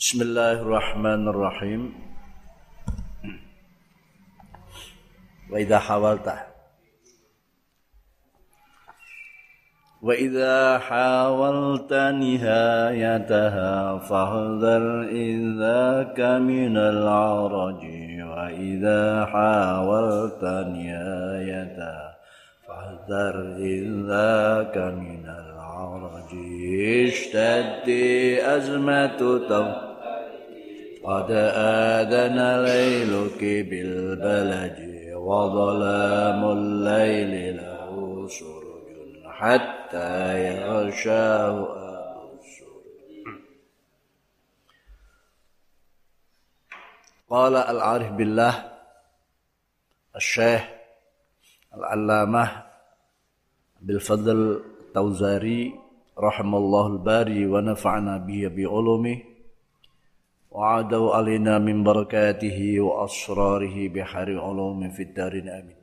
Bismillahirrahmanirrahim. Wa idza hawalta Wa idza hawalta nihayataha fahdhar idzaka minal araji. Wa idza hawalta nihayataha fahdhar idzaka minal araji. Ishtaddi azmatu tawfiq قد آذن ليلك بالبلج وظلام الليل له سرج حتى يغشاه أبو السرج. قال العارف بالله الشيخ العلامة بالفضل التوزاري رحم الله الباري ونفعنا به بعلومه. وعادوا علينا من بركاته وأسراره بحر علوم في الدارين آمين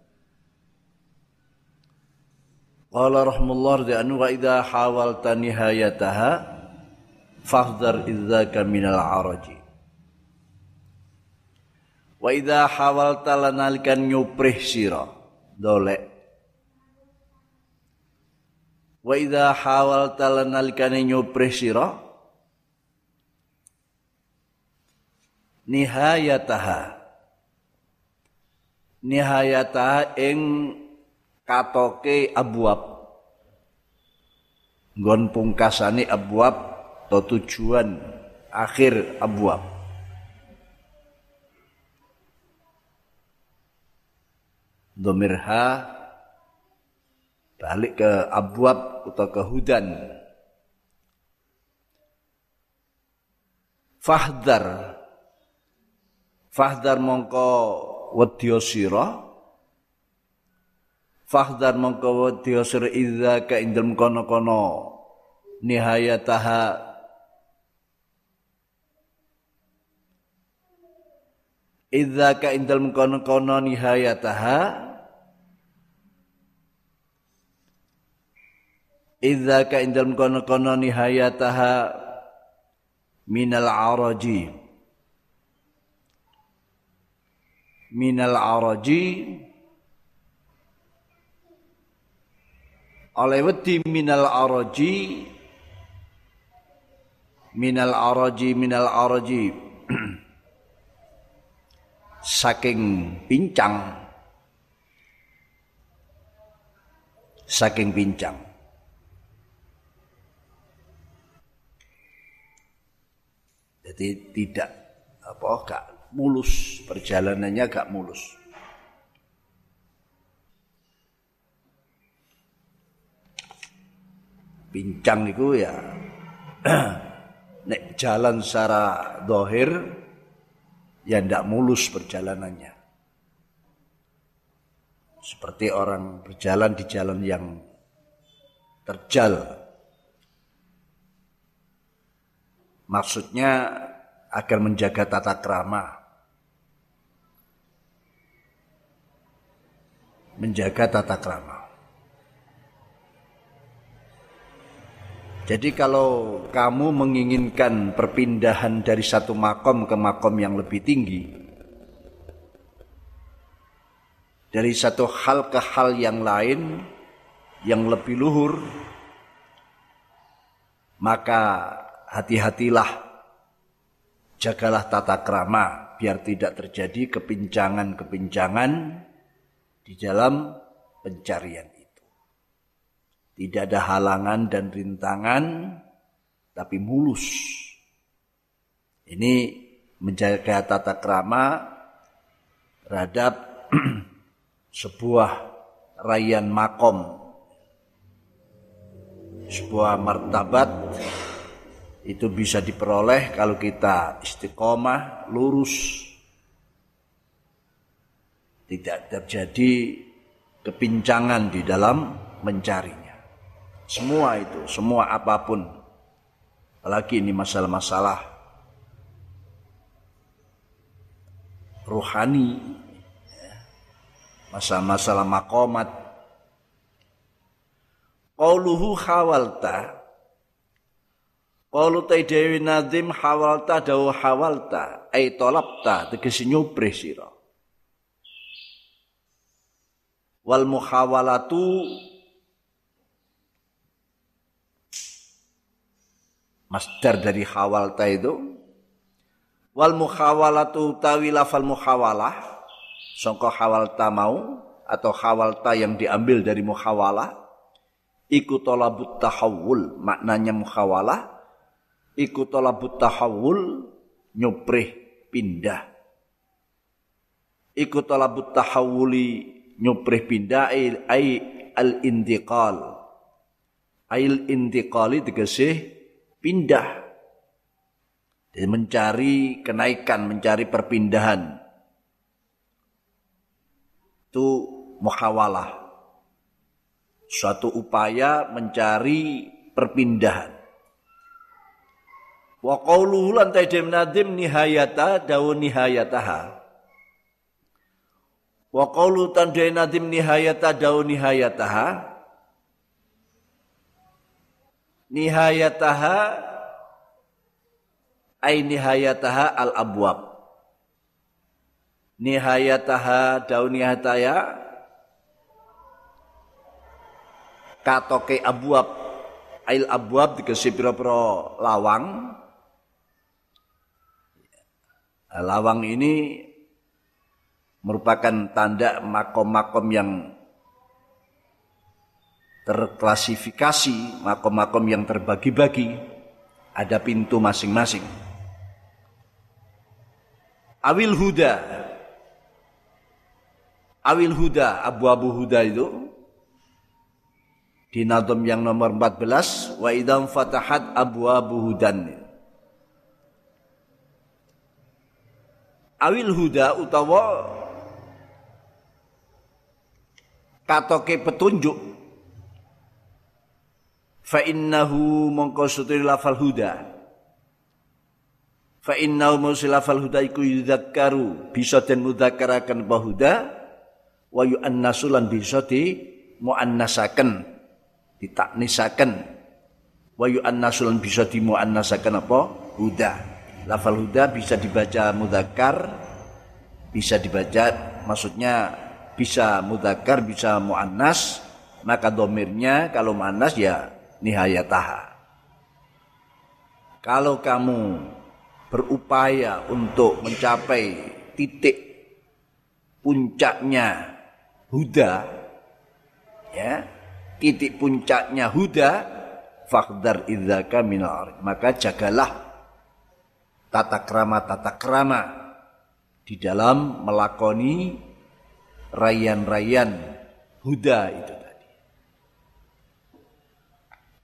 قال رحم الله لأنه وإذا حاولت نهايتها فاحذر إذاك من العرج. وإذا حاولت لنالك nyuprih sira dolek wa idza hawalta sira nihayataha. Nihayataha ing katoke abwab nggon pungkasane abwab atau tujuan akhir abwab domirha balik ke abwab atau ke hudan. Fahdar Fahdar mongko wedya sira. Fahdar mongko wedya sira idza ka indal kono-kono. Nihayataha. Idza ka indal kono-kono nihayataha. Idza ka indal kono-kono nihayataha. Minal araji minal araji. Oleh wedi minal araji. Minal araji minal araji. Saking pincang. Saking pincang. Jadi tidak apa gak mulus, perjalanannya gak mulus. Bincang itu ya nek jalan secara dohir ya ndak mulus perjalanannya. Seperti orang berjalan di jalan yang terjal. Maksudnya agar menjaga tata krama. Menjaga tata krama. Jadi kalau kamu menginginkan perpindahan dari satu makom ke makom yang lebih tinggi, dari satu hal ke hal yang lain yang lebih luhur, maka hati-hatilah, jagalah tata krama biar tidak terjadi kepincangan-kepincangan di dalam pencarian itu. Tidak ada halangan dan rintangan, tapi mulus. Ini menjaga tata krama terhadap sebuah rayan makom, sebuah martabat itu bisa diperoleh kalau kita istiqomah, lurus, tidak terjadi kepincangan di dalam mencarinya. Semua itu, semua apa pun. Apalagi ini masalah-masalah rohani, masalah-masalah makomat. Qauluhu khawalta. Qalu ta dewi nadim hawalta dawu hawalta ay tolapta tegese nyuprih sira. Wal muhawalatu masdar dari hawalta itu. Wal muhawalatu tawi lafal muhawalah. Sangka hawalta mau atau hawalta yang diambil dari muhawalah. Iku talabut tahawul maknanya muhawalah. Iku talabut tahawul nyuprih pindah. Iku talabut tahawuli nyuprih pindah ai al intiqal ail intiqali tegese pindah. Jadi mencari kenaikan mencari perpindahan. Itu muhawalah. Suatu upaya mencari perpindahan. Wa qawluhu lan tajdem nadim nihayata dawu nihayataha. Wa qawlu tandai nadim nihayata dawu nihayataha. Nihayataha ay nihayataha al abwab. Nihayataha dawu nihayataya katoke abwab ail abwab dikasih pira-pira lawang Lawang ini merupakan tanda makom-makom yang terklasifikasi, makom-makom yang terbagi-bagi, ada pintu masing-masing. Awil Huda, Awil Huda, Abu-Abu Huda itu di nadom yang nomor 14 wa idam fatahat abu-abu hudan awil huda utawa katoke petunjuk. Fa innahu mongko sutri lafal huda. Fa innahu musil lafal huda iku yudzakkaru bisa den mudzakkaraken bahuda wa yu'annasulan bisa di muannasaken ditaknisaken. Wa yu'annasulan bisa di muannasaken apa? Huda. Lafal huda bisa dibaca mudakar bisa dibaca maksudnya bisa mudakar bisa muannas maka domirnya kalau muannas ya nihayataha. Kalau kamu berupaya untuk mencapai titik puncaknya huda ya titik puncaknya huda fakdar idzaka minal maka jagalah tata krama tata krama di dalam melakoni rayan-rayan huda itu tadi.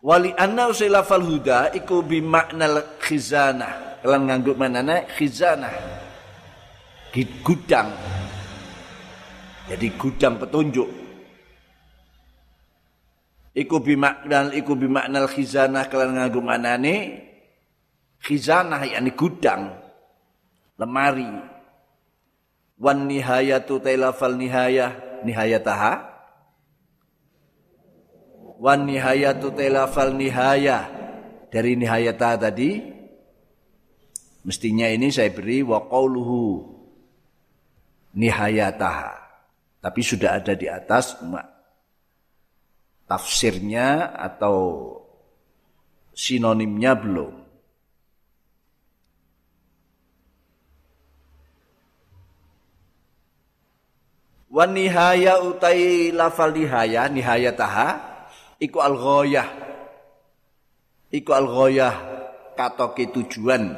Wali anna usilafal huda iku bimakna khizanah. Ngangguk manana khizanah. Gudang. Jadi gudang petunjuk. Iku bimakna iku bimakna khizanah ngangguk manane khizanah yakni gudang lemari wan nihayatu tailafal nihayah. Nihayataha? Wan nihayatu tailafal nihayah. Dari nihayata tadi mestinya ini saya beri wa qauluhu nihayataha. Tapi sudah ada di atas tafsirnya atau sinonimnya belum Wan nihaya utai lafal nihaya, nihaya taha, iku al ghoyah. Iku al ghoyah katoke tujuan.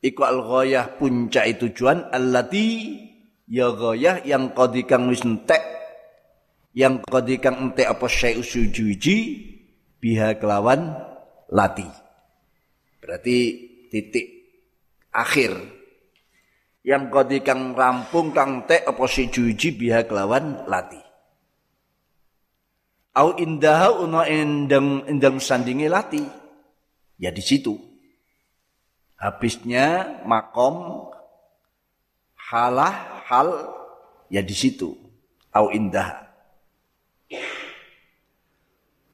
Iku al ghoyah puncak tujuan allati ya ghoyah yang kodikang wis entek yang kodikang entek apa syai usujuji biha kelawan lati. Berarti titik akhir yang kodi kang rampung kang tek apa si juji biha kelawan lati. Au indah uno endang endang sandingi lati. Ya di situ. Habisnya makom halah hal ya di situ. Au indah.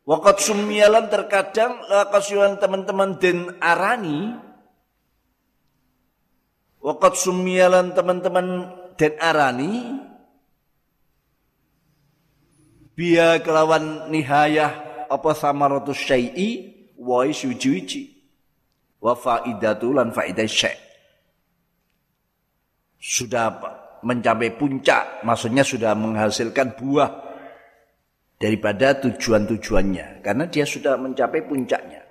Wakat sumyalan terkadang lakasuan teman-teman den arani Wakat sumyalan teman-teman den arani Biya kelawan nihayah apa samaratus syai'i wa sujuji wa faidatu lan faidah syai' sudah mencapai puncak maksudnya sudah menghasilkan buah daripada tujuan-tujuannya. Karena dia sudah mencapai puncaknya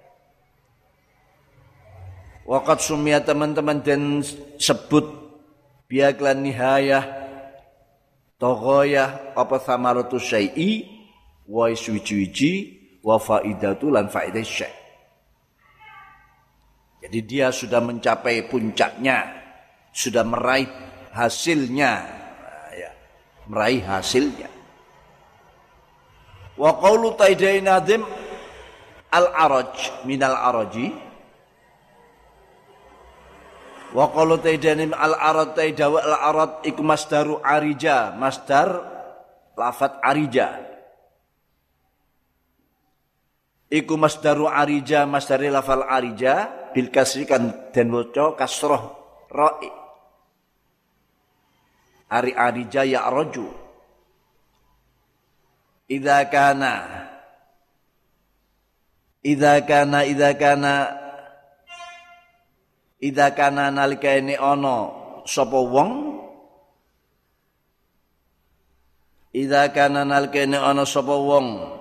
Wakat sumia teman-teman dan sebut biaklan nihayah togoyah apa samaratu syai'i wa sujuji wa faidatu lan faidah syekh. Jadi dia sudah mencapai puncaknya, sudah meraih hasilnya, ya, meraih hasilnya. Wa qawlu taidai nadim al-araj min al-araji Wa qawlu taidanim al-arad taidawa al-arad iku masdaru arija, masdar lafat arija. Iku masdaru arija masdari lafal arija. Bil kasri kan den waca kasroh ra'i. Ari arija ya roju idza kana. Idza kana idza kana idza kana nalika ini ana sapa wong? Idza kana nalika ini ana sapa wong?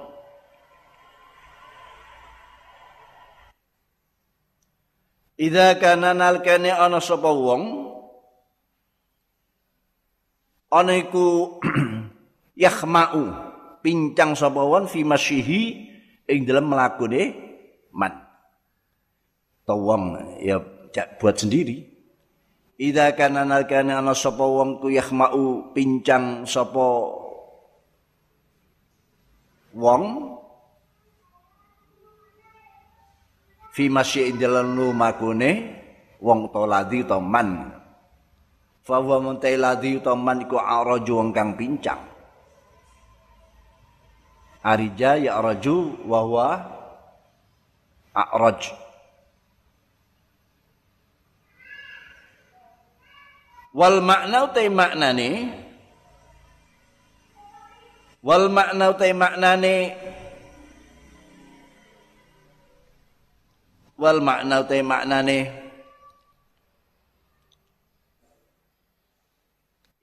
Ida kana nalkene ana sapa wong? Ana iku pincang sapa wong fi masyihi ing dalem mlakune man. Tawang ya buat sendiri. Ida kana nalkene ana sapa wong ku yakhma'u pincang sapa wong fi masyi'in dalam lumakune wong to ladi to man. Fa wa muntai ladi to man iku araju wong kang pincang. Arija ya araju wa huwa a'raj wal makna utai maknane wal makna utai maknane wal makna utai maknane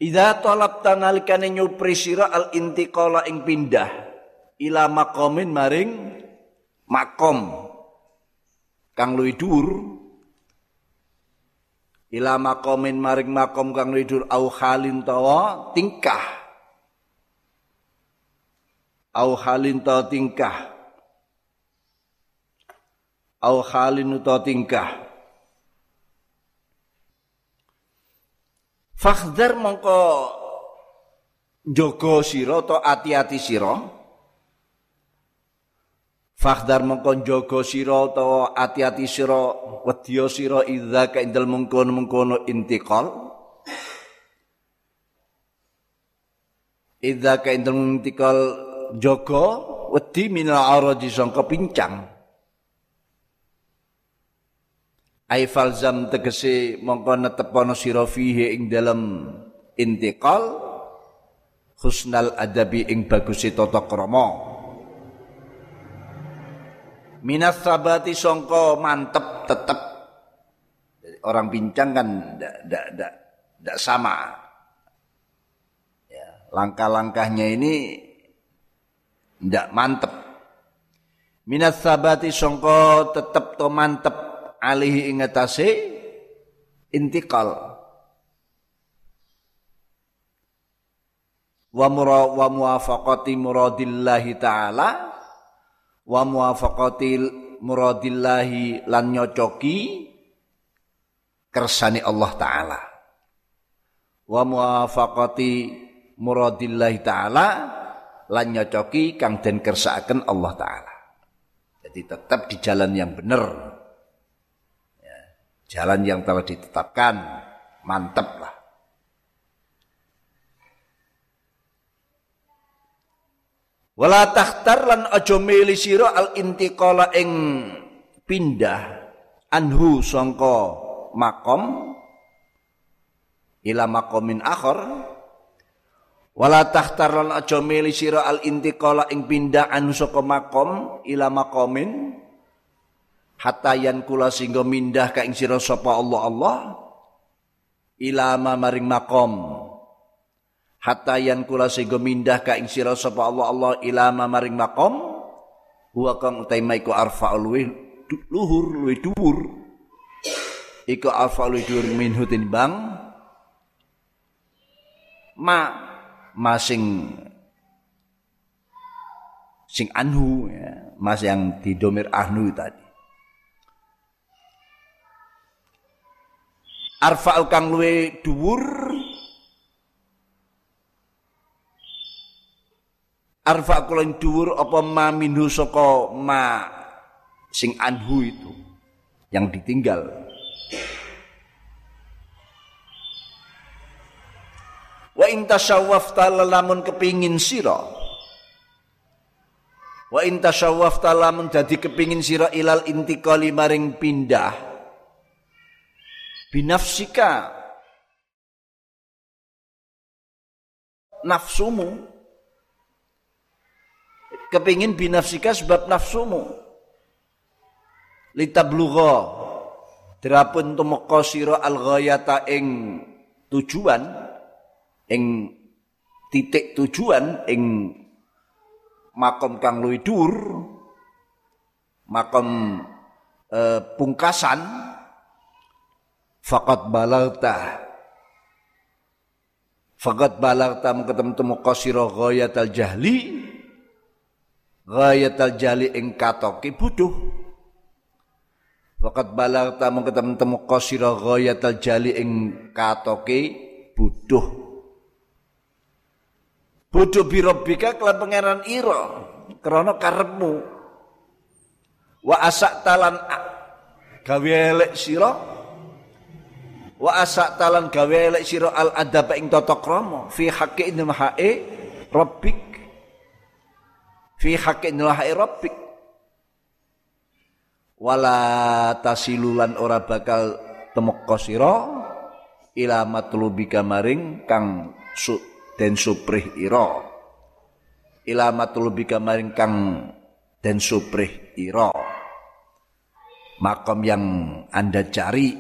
Idza talabta nalikane nyupri sira al intiqala ing pindah ila maqamin maring makom kang luwih dhuwur ila maqamin maring makom kang dhuwur au halin tawa tingkah. Au halin tawa tingkah. Au halin utawa tingkah. Fakhdar mongko jogo sira atau ati-ati sira Fakhdar mongko jogo sira atau ati-ati sira wedya sira idza ka indal mengkono-mengkono intiqal. Idza ka indal jogo wedi minal araji sangka pincang. Ai falzam tegese mongko netepono sira fihi ing dalem intiqal husnal adabi ing bagusi tata krama minas sabati songko mantep tetep. Orang pincang kan ndak sama. Ya, langkah-langkahnya ini ndak mantep. Minas sabati songko tetep to mantep. Alihi ingatase intikal. Wa mura wa muwafaqati muradillahi taala wa muwafaqati muradillahi lan nyocoki kersani Allah taala. Wa muwafaqati muradillahi taala lan nyocoki kang den kersakaken Allah taala. Jadi tetap di jalan yang benar jalan yang telah ditetapkan mantap lah Wala takhtar lan aja milih sira al intiqala ing pindah anhu sangka makom ila makomin akhir. Wala takhtar lan aja milih sira al intiqala ing pindah anhu saka makom ila makomin. Hatta yan kula singgo mindah ka ing sira sapa Allah Allah ila maring makom hatta yan kula sehingga mindah ka ing sira sapa Allah Allah ilama maring makom huwa kang utaima iku arfa luwih luhur luwih dhuwur. Iku arfa luwih dhuwur minhu bang ma masing sing anhu ya, mas yang didomir ahnu tadi. Arfa kang luwih dhuwur arfa kula dhuwur apa ma minhu saka ma sing anhu itu yang ditinggal. Wa in tasyawwafta lamun kepingin sira. Wa in tasyawwafta lamun dadi kepingin sira ilal intiqali maring pindah. Binafsika. Nafsumu kepingin binafsika sebab nafsumu. Litablugha. Drapun tumeka sira al ghayata ing tujuan ing titik tujuan ing makom kang luwih dhuwur makom eh, pungkasan faqat balalta faqat balalta ketemu temu qasira ghayatal jahli ghayatal jali ing katoki buduh Wakat balag tamu ketemu temu qasira ghayatal jali ing katoki buduh Buduh birobika kelan pangeran ira krana karepmu. Wa asak talan gawe elek sira. Wa asak talan gawe elek al adab ing tata krama. Fi haqqi inna hae rabbik fi haqqin lahi rabbik. Wala tasilulan ora bakal temeka sira ila matlubika maring kang su den suprih ira. Ila matlubika maring kang den suprih ira. Makom yang anda cari.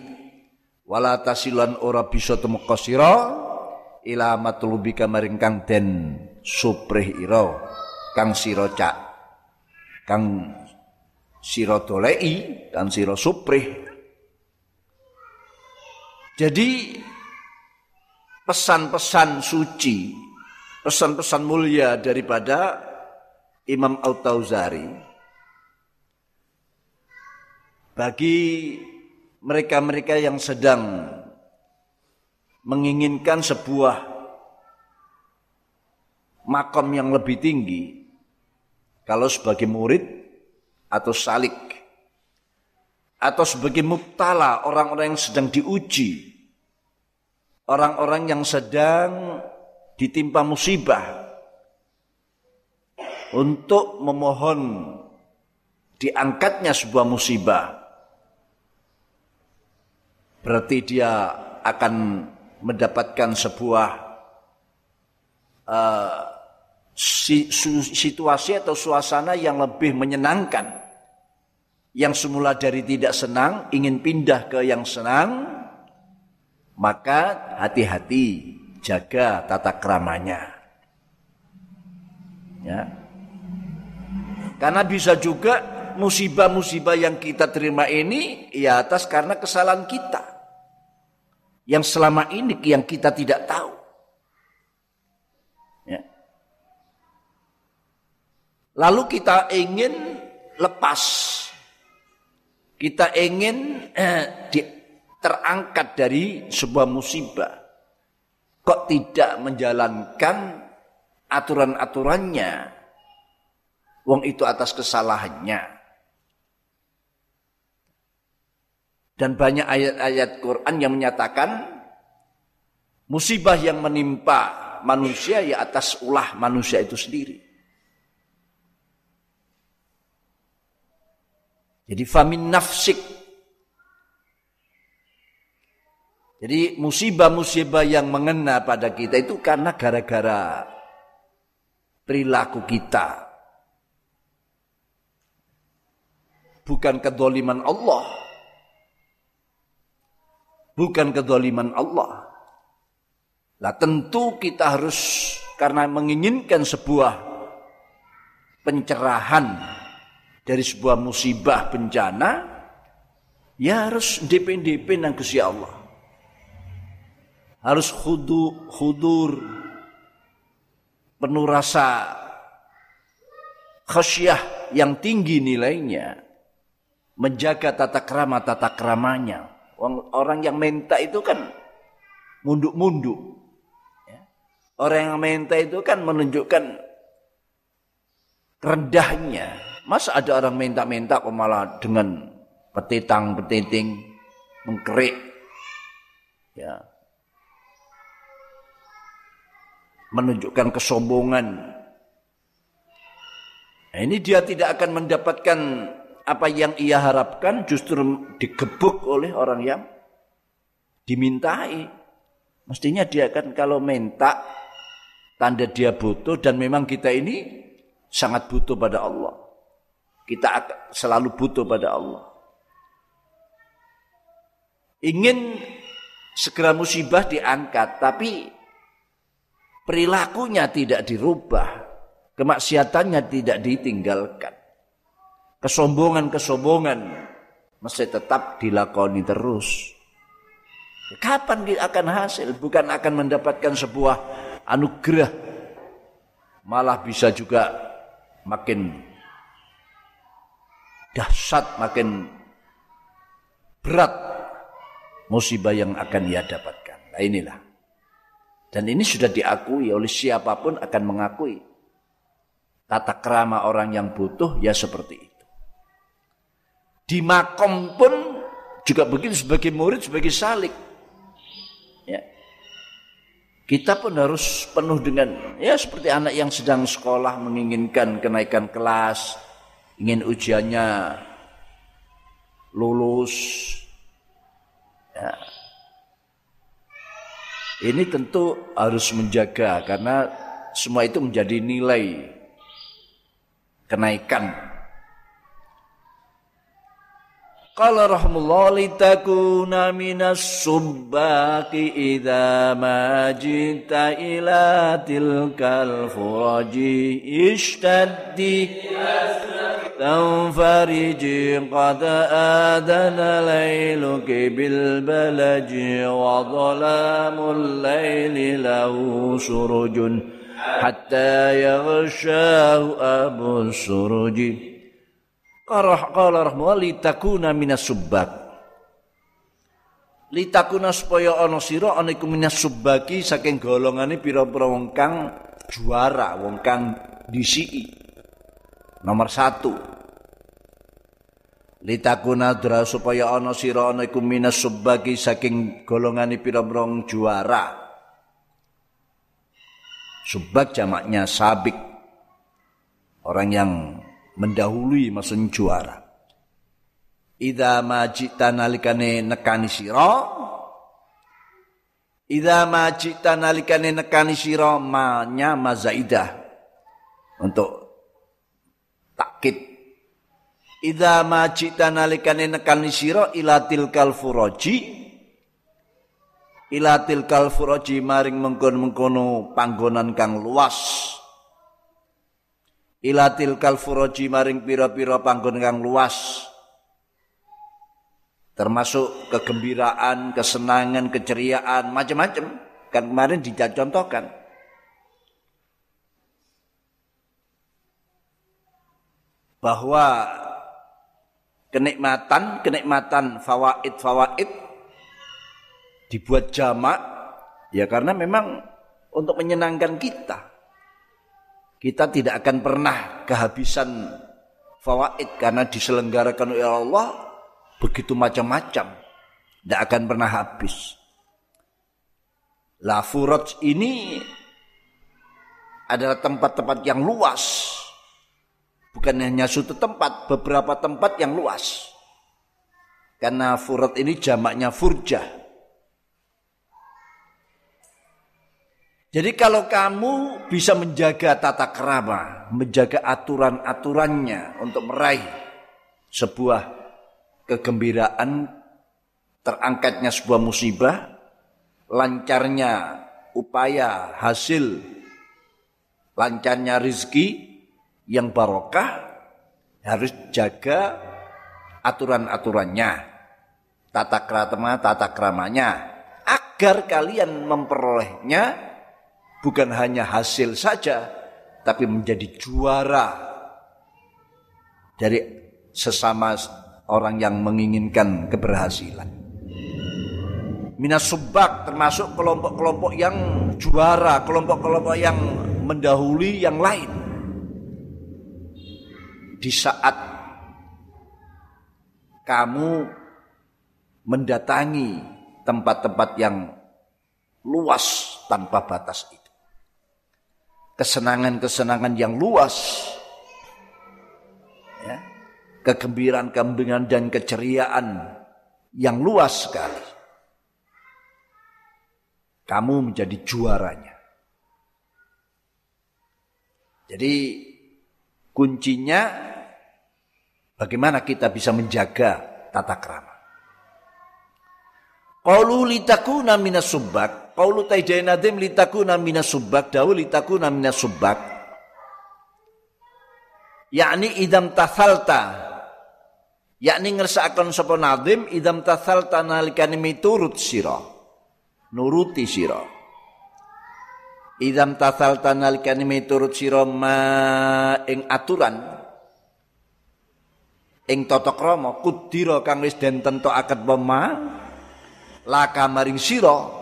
Wala tasilulan ora bisa temeka sira ila matlubika maring kang den suprih ira kang sira cak kang sira dolei kang sira suprih. Jadi pesan-pesan suci pesan-pesan mulia daripada Imam Al-Tauzari bagi mereka-mereka yang sedang menginginkan sebuah makam yang lebih tinggi kalau sebagai murid atau salik. Atau sebagai muktala orang-orang yang sedang diuji. Orang-orang yang sedang ditimpa musibah. Untuk memohon diangkatnya sebuah musibah. Berarti dia akan mendapatkan sebuah uh, situasi atau suasana yang lebih menyenangkan. Yang semula dari tidak senang ingin pindah ke yang senang, maka hati-hati jaga tata keramanya. Ya. Karena bisa juga musibah-musibah yang kita terima ini ya atas karena kesalahan kita. Yang selama ini yang kita tidak tahu. Lalu kita ingin lepas. Kita ingin eh, di, terangkat dari sebuah musibah. Kok tidak menjalankan aturan-aturannya? Wong itu atas kesalahannya. Dan banyak ayat-ayat Quran yang menyatakan musibah yang menimpa manusia ya atas ulah manusia itu sendiri. Jadi famin nafsik. Jadi musibah-musibah yang mengena pada kita itu karena gara-gara perilaku kita. Bukan kedoliman Allah. Bukan kedoliman Allah. Lah tentu kita harus karena menginginkan sebuah pencerahan dari sebuah musibah bencana, ya harus DP-DP nang Gusti Allah. Harus khudu, khudur, penuh rasa khasyah yang tinggi nilainya, menjaga tata krama tata kramanya. Orang yang minta itu kan munduk-munduk. Orang yang minta itu kan menunjukkan rendahnya. Masa ada orang minta-minta kok malah dengan petitang petiting mengkerik. Ya. Menunjukkan kesombongan. Nah, ini dia tidak akan mendapatkan apa yang ia harapkan justru digebuk oleh orang yang dimintai. Mestinya dia akan kalau minta tanda dia butuh dan memang kita ini sangat butuh pada Allah. Kita selalu butuh pada Allah. Ingin segera musibah diangkat, tapi perilakunya tidak dirubah. Kemaksiatannya tidak ditinggalkan. Kesombongan-kesombongan masih tetap dilakoni terus. Kapan akan hasil? Bukan akan mendapatkan sebuah anugerah malah bisa juga makin dahsyat, makin berat musibah yang akan ia dapatkan. Nah inilah. Dan ini sudah diakui oleh siapa pun akan mengakui. Tata kerama orang yang butuh ya seperti itu. Di makom pun juga begitu sebagai murid, sebagai salik. Ya. Kita pun harus penuh dengan ya seperti anak yang sedang sekolah menginginkan kenaikan kelas, ingin ujiannya lulus. Ya. Ini tentu harus menjaga karena semua itu menjadi nilai kenaikan Qala rahmullah litakuna minas subbaki idza ma jita ila tilkal furaji ishtaddi تنفرجي قد آذن ليلك بالبلج وظلام الليل له سرج حتى يغشاه أبو السرج Qarah qala rahmah litakuna minas subbak. Litakuna supaya ana sira ana iku minas subbaki saking golongane pira-pira wong kang juara, wong kang disiki. Nomor satu. Litakuna dra supaya ana sira ana minas subbaki saking golongane pira-pira juara. Subak jamaknya sabik. Orang yang mendahului maksudnya juara. Idza majita nalikane nekani sira Idza majita nalikane nekani sira manya mazaidah. Untuk takkid Idza majita nalikane nekani sira ila tilkal furoji ila tilkal furoji maring mengkon-mengkono panggonan kang luas ilatil kalfuroji maring pira-pira panggon kang luas termasuk kegembiraan, kesenangan, keceriaan, macam-macam. Kan kemarin dicontohkan. Bahwa kenikmatan, kenikmatan fawaid, fawaid dibuat jamak ya karena memang untuk menyenangkan kita. Kita tidak akan pernah kehabisan fawaid karena diselenggarakan oleh Allah begitu macam-macam. Tidak akan pernah habis. La furat ini adalah tempat-tempat yang luas. Bukan hanya suatu tempat, beberapa tempat yang luas. Karena furat ini jamaknya furjah. Jadi kalau kamu bisa menjaga tata kerama, menjaga aturan-aturannya untuk meraih sebuah kegembiraan, terangkatnya sebuah musibah, lancarnya upaya hasil, lancarnya rizki yang barokah, harus jaga aturan-aturannya tata krama tata kramanya agar kalian memperolehnya bukan hanya hasil saja tapi menjadi juara dari sesama orang yang menginginkan keberhasilan. Minas subak termasuk kelompok-kelompok yang juara, kelompok-kelompok yang mendahului yang lain. Di saat kamu mendatangi tempat-tempat yang luas tanpa batas itu. Kesenangan-kesenangan yang luas, ya, kegembiraan-kegembiraan dan keceriaan yang luas sekali. Kamu menjadi juaranya. Jadi kuncinya bagaimana kita bisa menjaga tata krama. Qaulu litakuna minas subak. Qaulu taidai nadim litakuna minas subak. Dawu litakuna minas subak. Yakni idam tathalta. Yakni ngersakaken sapa nadim idam tathalta nalikane miturut sira. Nuruti sira. Idam tathalta nalikane miturut sira ma ing aturan ing tata krama kudira kang wis den tentokaken pema laka maring sira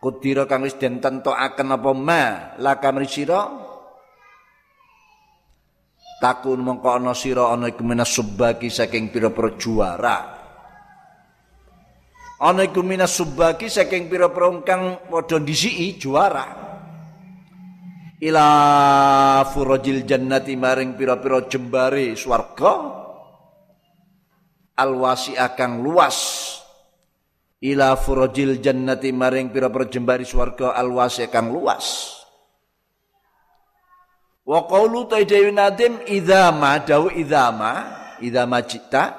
kudira kang wis den tentokaken apa ma? Laka sira? Takun mongko ana sira ana iku minas subaki saking pira-pira juara. Ana iku minas subaki saking pira-pira kang padha disiki juara. Ila furajil jannati maring pira-pira jembare swarga. Alwasi akang luas ila furajil jannati maring pira-pira jembari swarga alwasi kang luas. Wa qawlu taidawi nadim idama dawu idama idama cita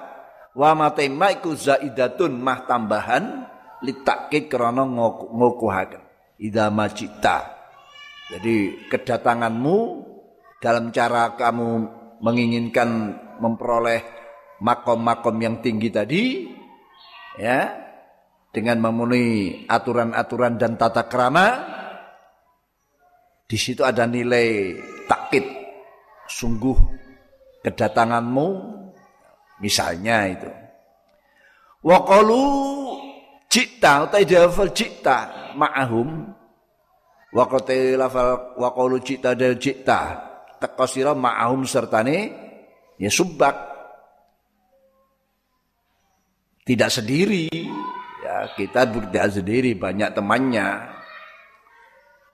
wa matema iku zaidatun mah tambahan litakid krana ngukuhaken idama cita. Jadi kedatanganmu dalam cara kamu menginginkan memperoleh makom-makom yang tinggi tadi ya dengan memenuhi aturan-aturan dan tata krama di situ ada nilai takkit. Sungguh kedatanganmu misalnya itu. Wa qalu cita utai dafal cita ma'ahum. Wa qalu lafal wa qalu cita dal cita teka sira ma'ahum sertane ya subak tidak sendiri kita tidak sendiri, banyak temannya.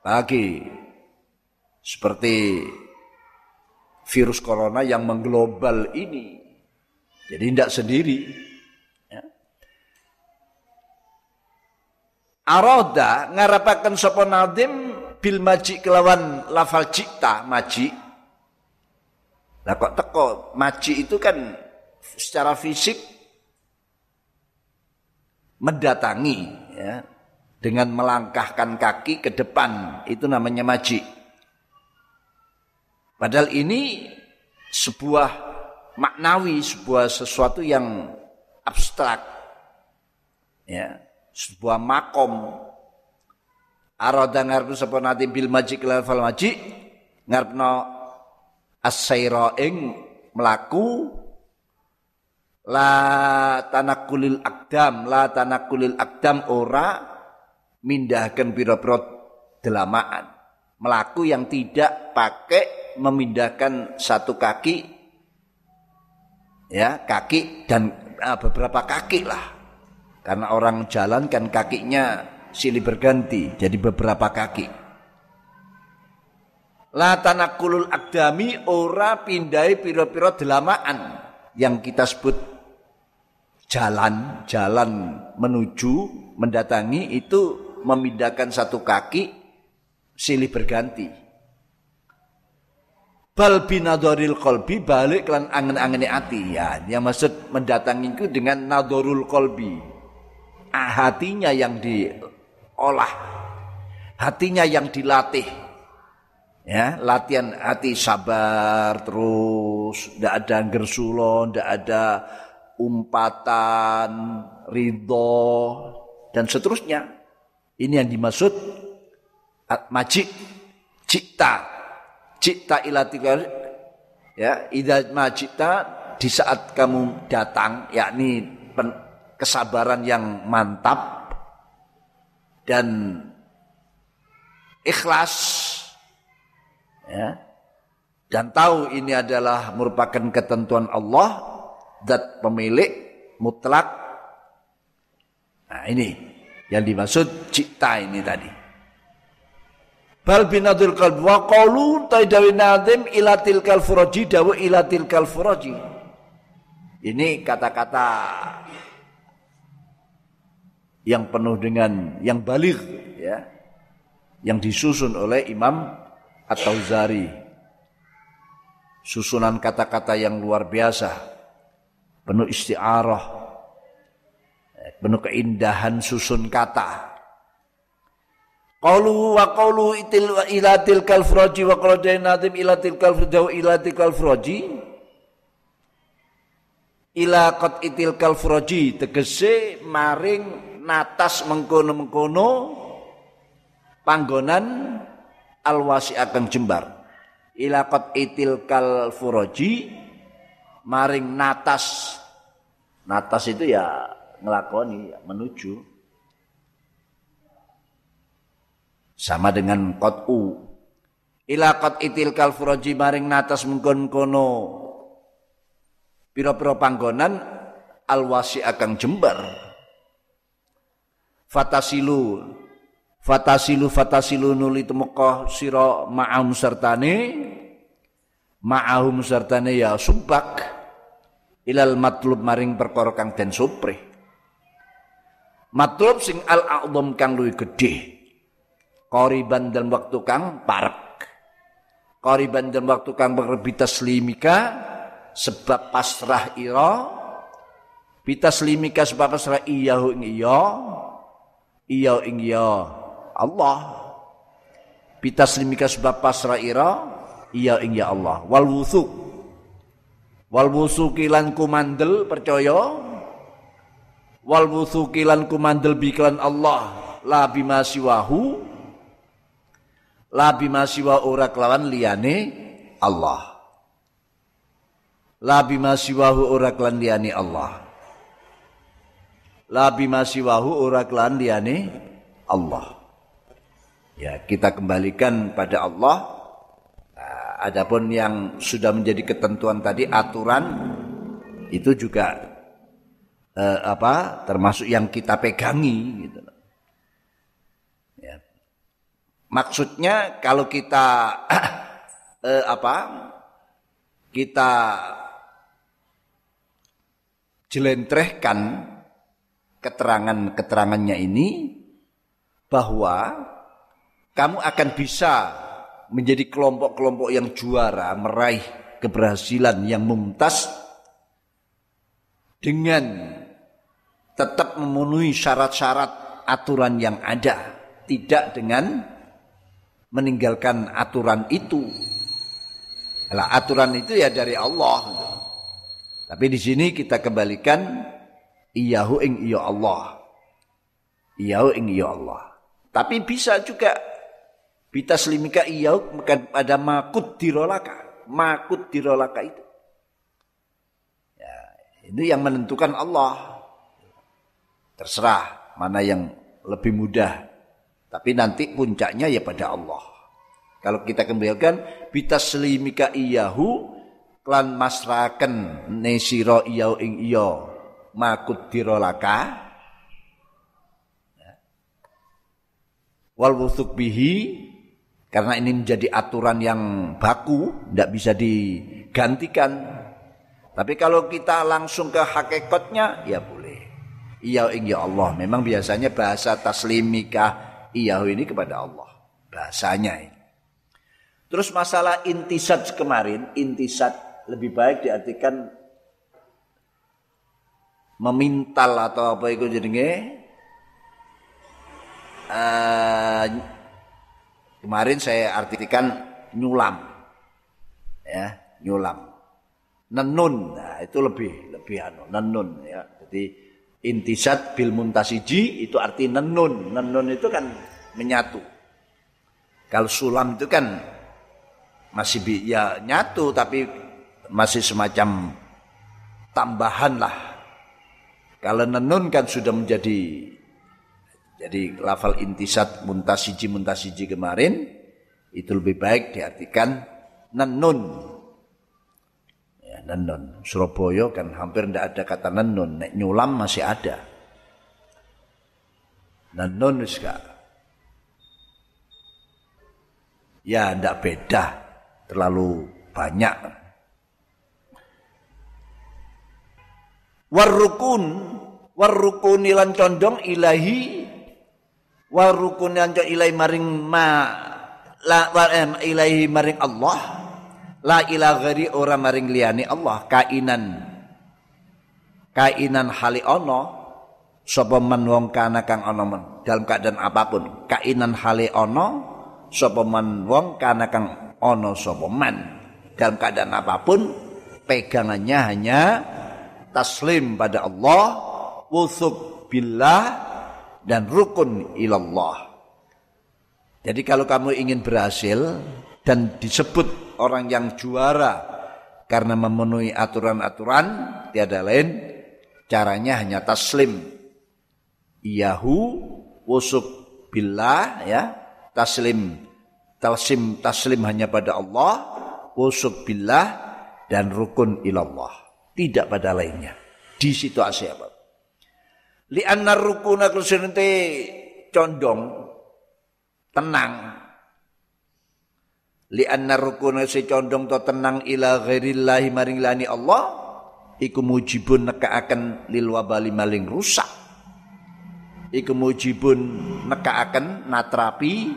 Lagi seperti virus corona yang mengglobal ini. Jadi tidak sendiri. Ya. Aroda ngarapakan sapa nadim bil maji kelawan lafal cipta maji. Lah kok teko maji itu kan secara fisik mendatangi ya, dengan melangkahkan kaki ke depan itu namanya maji. Padahal ini sebuah maknawi, sebuah sesuatu yang abstrak. Ya, sebuah makom. Arada ngarep sapa nate bil maji level maji ngarepno as-sayra ing mlaku la tanakulil akdam la tanakulil akdam ora mindahkan pira-pira delamaan. Melaku yang tidak pakai memindahkan satu kaki ya kaki dan uh, beberapa kaki lah. Karena orang jalan kan kakinya silih berganti jadi beberapa kaki. La tanakulul akdami ora pindai piro-piro delamaan yang kita sebut jalan, jalan menuju, mendatangi itu memindahkan satu kaki silih berganti. Bal binadoril kolbi balik kelan angen-angeni ati ya. Yang maksud mendatangi itu dengan nadorul kolbi. Ah, hatinya yang diolah. Hatinya yang dilatih. Ya, latihan hati sabar terus, tidak ada gersulo, tidak ada umpatan, ridho dan seterusnya. Ini yang dimaksud majik cipta cipta ilatikal ya idza majita di saat kamu datang yakni kesabaran yang mantap dan ikhlas ya dan tahu ini adalah merupakan ketentuan Allah dat pemilik mutlak nah ini yang dimaksud cipta ini tadi Bal binadul qalb wa qawlu taidawi nadim ilatil kalfuroji dawu ilatil kalfuroji. Ini kata-kata yang penuh dengan yang balik ya. Yang disusun oleh Imam At-Tauzari. Susunan kata-kata yang luar biasa. Penuh isti'arah. Penuh keindahan susun kata. Qalu wa qalu itil wa ilatil kalfroji wa qala nadim ilatil kalfroji wa ilatil kalfroji ila qad itil kalfroji tegese maring natas mengkono-mengkono panggonan alwasi akan jembar. Ila qad itil kalfroji maring natas. Natas itu ya ngelakoni menuju. Sama dengan qat'u. Ila qat itil kal furaji maring natas mengkon kono. Pira-pira panggonan alwasi akan jembar. Fatasilu. Fatasilu fatasilu nuli temeka sira ma'ahum sertane ma'ahum sertane ya sumbak ilal matlub maring perkara kang den supre matlub sing al a'dham kang luwih gedhe Koriban dalam waktu kang parek. Koriban dalam waktu kang berbita selimika sebab pasrah ira. Bita selimika sebab pasrah iya ing iya. Iya ing iya. Allah. Bita selimika sebab pasrah ira. Iya ing ya Allah. Wal wusuk. Wal wusukilan kumandel percaya. Wal wusukilan kumandel biklan Allah. La bima siwahu la bima siwa ora kelawan liyane Allah la bima siwahu ora kelawan liyane Allah la bima siwahu ora kelawan liyane Allah ya kita kembalikan pada Allah adapun yang sudah menjadi ketentuan tadi aturan itu juga eh, apa termasuk yang kita pegangi gitu Maksudnya kalau kita eh, apa? Kita jelentrehkan keterangan-keterangannya ini bahwa kamu akan bisa menjadi kelompok-kelompok yang juara, meraih keberhasilan yang mumtaz dengan tetap memenuhi syarat-syarat aturan yang ada, tidak dengan meninggalkan aturan itu. Lah aturan itu ya dari Allah. Tapi di sini kita kembalikan iyahu ing iya Allah. Iyahu ing iya Allah. Tapi bisa juga bita selimika iyahu pada makut dirolaka. Makut dirolaka itu. Ya, itu yang menentukan Allah. Terserah mana yang lebih mudah tapi nanti puncaknya ya pada Allah. Kalau kita kembalikan selimika iyahu klan masraken nesiro iyau ing iyo makut dirolaka ya. wal wusuk bihi Karena ini menjadi aturan yang baku, tidak bisa digantikan. Tapi kalau kita langsung ke hakikatnya, ya boleh. Iya ya Allah. Memang biasanya bahasa taslimikah iya ini kepada Allah. Bahasanya ini. Terus masalah intisat kemarin, intisat lebih baik diartikan memintal atau apa itu jadinya uh, kemarin saya artikan nyulam. Ya nyulam. Nenun nah itu lebih lebih anu nenun ya. Jadi intisat bil muntasiji itu arti nenun. Nenun itu kan menyatu. Kalau sulam itu kan masih bi ya nyatu tapi masih semacam tambahan lah. Kalau nenun kan sudah menjadi jadi lafal intisat muntasiji muntasiji kemarin itu lebih baik diartikan nenun. Ya, nenun. Surabaya kan hampir tidak ada kata nenun. Nek nyulam masih ada. Nenun wis Ya tidak beda. Terlalu banyak. Warrukun warrukun ilan condong ilahi wa rukun yang ilai maring ma la wa ilaihi maring Allah. La ila ghairi ora maring liyane Allah. Kainan kainan hali ono sapa man wong kana kang ana men dalam keadaan apa pun. Kainan hali ono sapa man wong kana kang ana sapa man. Dalam keadaan apa pun pegangannya hanya taslim pada Allah. Wusuk billah dan rukun ilallah. Jadi kalau kamu ingin berhasil dan disebut orang yang juara karena memenuhi aturan-aturan, tiada lain caranya hanya taslim. Iyahu wusuk billah ya, taslim taslim taslim hanya pada Allah, wusuk billah dan rukun ilallah. Tidak pada lainnya. Di situasi apa? Li anna rukuna kusirente condong tenang. Li anna rukuna si condong to tenang ila ghairillahi maring lani Allah iku mujibun nekaaken lil wabali maling rusak. Iku mujibun nekaaken natrapi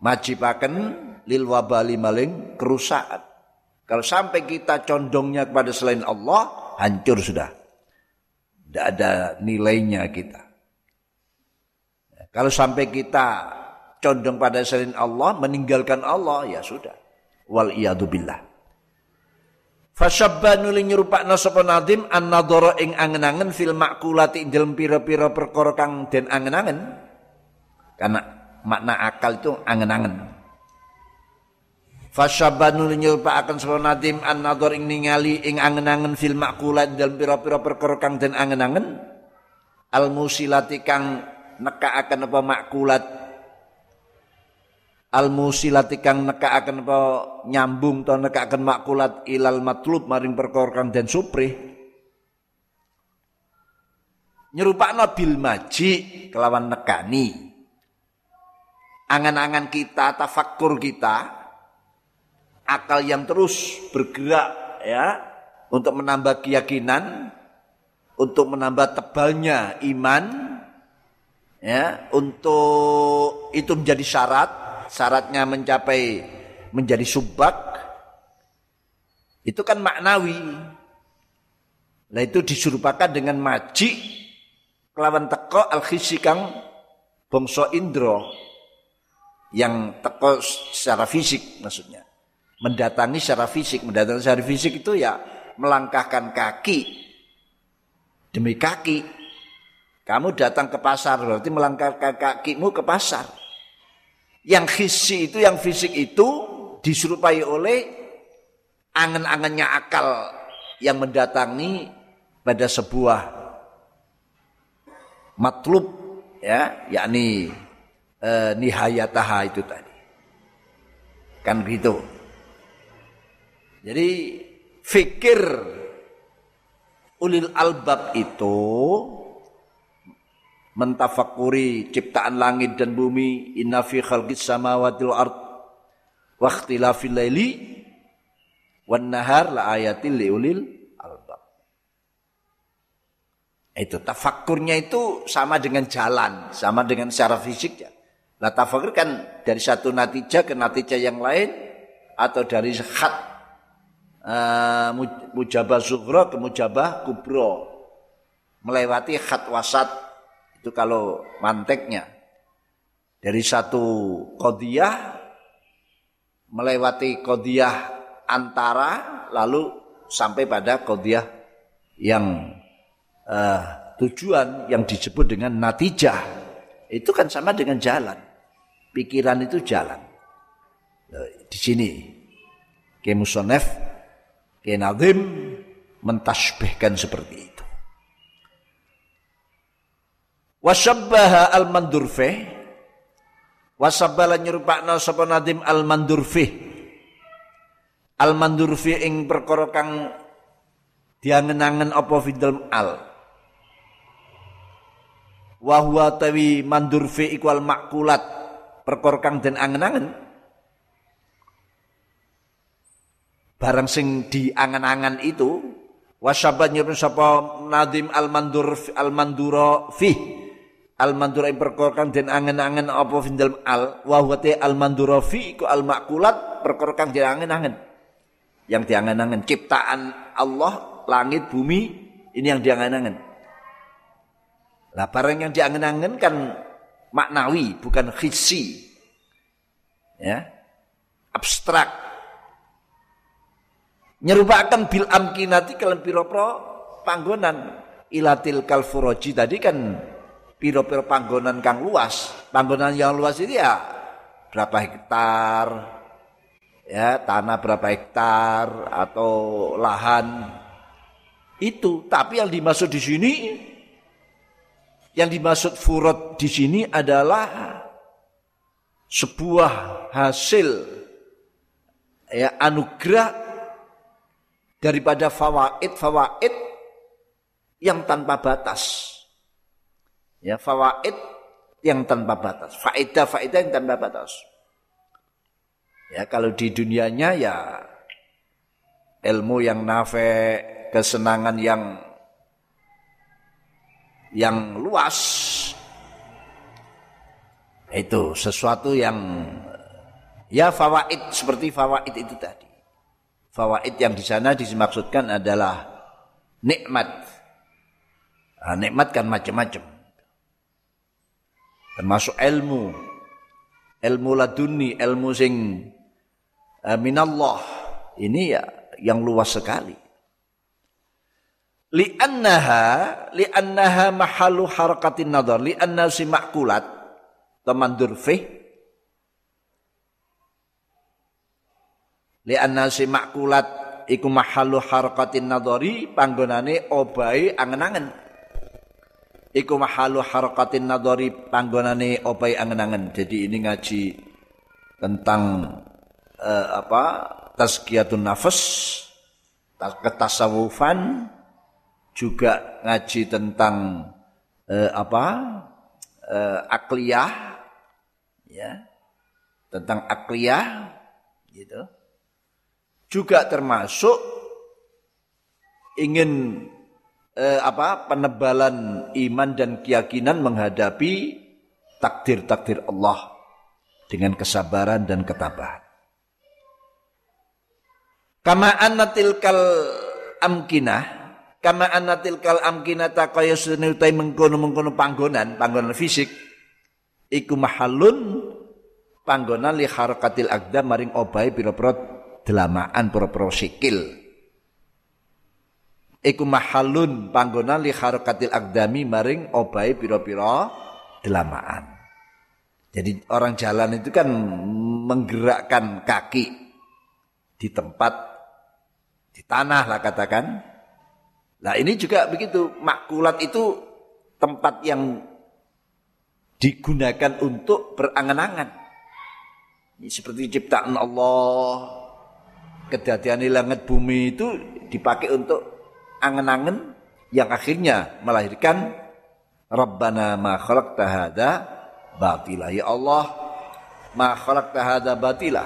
majibaken lil wabali maling kerusakan. Kalau sampai kita condongnya kepada selain Allah, hancur sudah. Tidak ada nilainya kita. Kalau sampai kita condong pada selain Allah, meninggalkan Allah, ya sudah. Wal billah. Fasyabba nuli nyerupakna sapa nadim an ing angen-angen fil makulati dalam pira-pira perkara kang den angen-angen. Karena makna akal itu angen-angen. Fasyabanu akan sapa nadim an nadhar ing ningali ing angen-angen fil makulat dalam pira-pira perkara kang den angen-angen. Al musilati kang nekaaken apa makulat. Al musilati kang nekaaken apa nyambung to nekaaken makulat ilal matlub maring perkara kang den supri nyerupakno bil maji kelawan nekani. Angan-angan kita tafakkur kita akal yang terus bergerak ya untuk menambah keyakinan, untuk menambah tebalnya iman ya, untuk itu menjadi syarat, syaratnya mencapai menjadi subak itu kan maknawi. Nah itu disurupakan dengan maji kelawan teko al kang bongso indro yang teko secara fisik maksudnya mendatangi secara fisik. Mendatangi secara fisik itu ya melangkahkan kaki demi kaki. Kamu datang ke pasar berarti melangkahkan kakimu ke pasar. Yang khisi itu, yang fisik itu diserupai oleh angan-angannya akal yang mendatangi pada sebuah matlub ya yakni eh, nihayataha itu tadi kan gitu jadi fikir ulil albab itu mentafakuri ciptaan langit dan bumi inna fi khalqis samawati wal ard wa ikhtilafil laili wan nahar la ayatil liulil albab. Itu tafakkurnya itu sama dengan jalan sama dengan secara fisik ya. Nah tafakur kan dari satu natijah ke natijah yang lain atau dari khat uh, mujabah sughra ke mujabah kubro. Melewati khat wasat itu kalau manteknya. Dari satu kodiyah melewati kodiyah antara lalu sampai pada kodiyah yang uh, tujuan yang disebut dengan natijah. Itu kan sama dengan jalan. Pikiran itu jalan. Di sini. Ke nadim mentasbihkan seperti itu. Wasabbaha al-mandurfi Wasabbala nyerupakna sapa nadim al-mandurfi Al-mandurfi ing perkara kang diangen-angen apa fidal al. Wa huwa tawi mandurfi iku al-makulat. Perkara kang den angen-angen Barang sing diangen-angen itu wasabba nyuruh sapa nadim al-mandur al-mandura fi al mandura ing perkara kang den angen-angen apa findal al wa al mandura fi ku al makulat perkara kang den angen-angen yang diangen-angen ciptaan Allah langit bumi ini yang diangen-angen lah barang yang diangen-angen kan maknawi bukan khisi. Ya abstrak nyerupakan bil amkinati kalian piro-piro panggonan ilatil kalfuroji tadi kan piro-piro panggonan kang luas. Panggonan yang luas itu ya berapa hektar, ya tanah berapa hektar atau lahan itu. Tapi yang dimaksud di sini, yang dimaksud furot di sini adalah sebuah hasil ya anugerah daripada fawaid fawaid yang tanpa batas. Ya, fawaid yang tanpa batas, faedah-faedah yang tanpa batas. Ya, kalau di dunianya ya ilmu yang nafe, kesenangan yang yang luas itu sesuatu yang ya fawaid seperti fawaid itu tadi. Fawaid yang di sana dimaksudkan adalah nikmat. Nah, nikmat kan macam-macam. Termasuk ilmu. Ilmu laduni ilmu sing uh, minallah. Ini ya yang luas sekali. Li'annaha li'annaha mahalu harakatin nadar. Li'anna si makulat teman durfih li'anna si makulat iku mahalu harakatin nadari panggonane obai angen-angen iku mahalu harakatin nadori panggonane opai angen-angen. Jadi ini ngaji tentang uh, apa? Tazkiyatun nafas, ketasawufan, juga ngaji tentang uh, apa? Uh, akliyah ya. Tentang akliyah gitu. Juga termasuk ingin eh, apa penebalan iman dan keyakinan menghadapi takdir-takdir Allah dengan kesabaran dan ketabahan. Kama anatil kal amkinah, kama anatil kal amkinah takaya utai mengkono mengkono panggonan, panggonan fisik, iku mahalun panggonan li harakatil agda maring obai pira-pira delamaan pira-pira sikil iku mahalun panggonan li harakatil akdami maring obai piro-piro delamaan. Jadi orang jalan itu kan menggerakkan kaki di tempat di tanah lah katakan. Nah ini juga begitu makulat itu tempat yang digunakan untuk berangan-angan. Seperti ciptaan Allah, kedatian langit bumi itu dipakai untuk angen-angen yang akhirnya melahirkan Rabbana ma khalaqta hadza batila. Ya Allah, ma khalaqta hadza batila.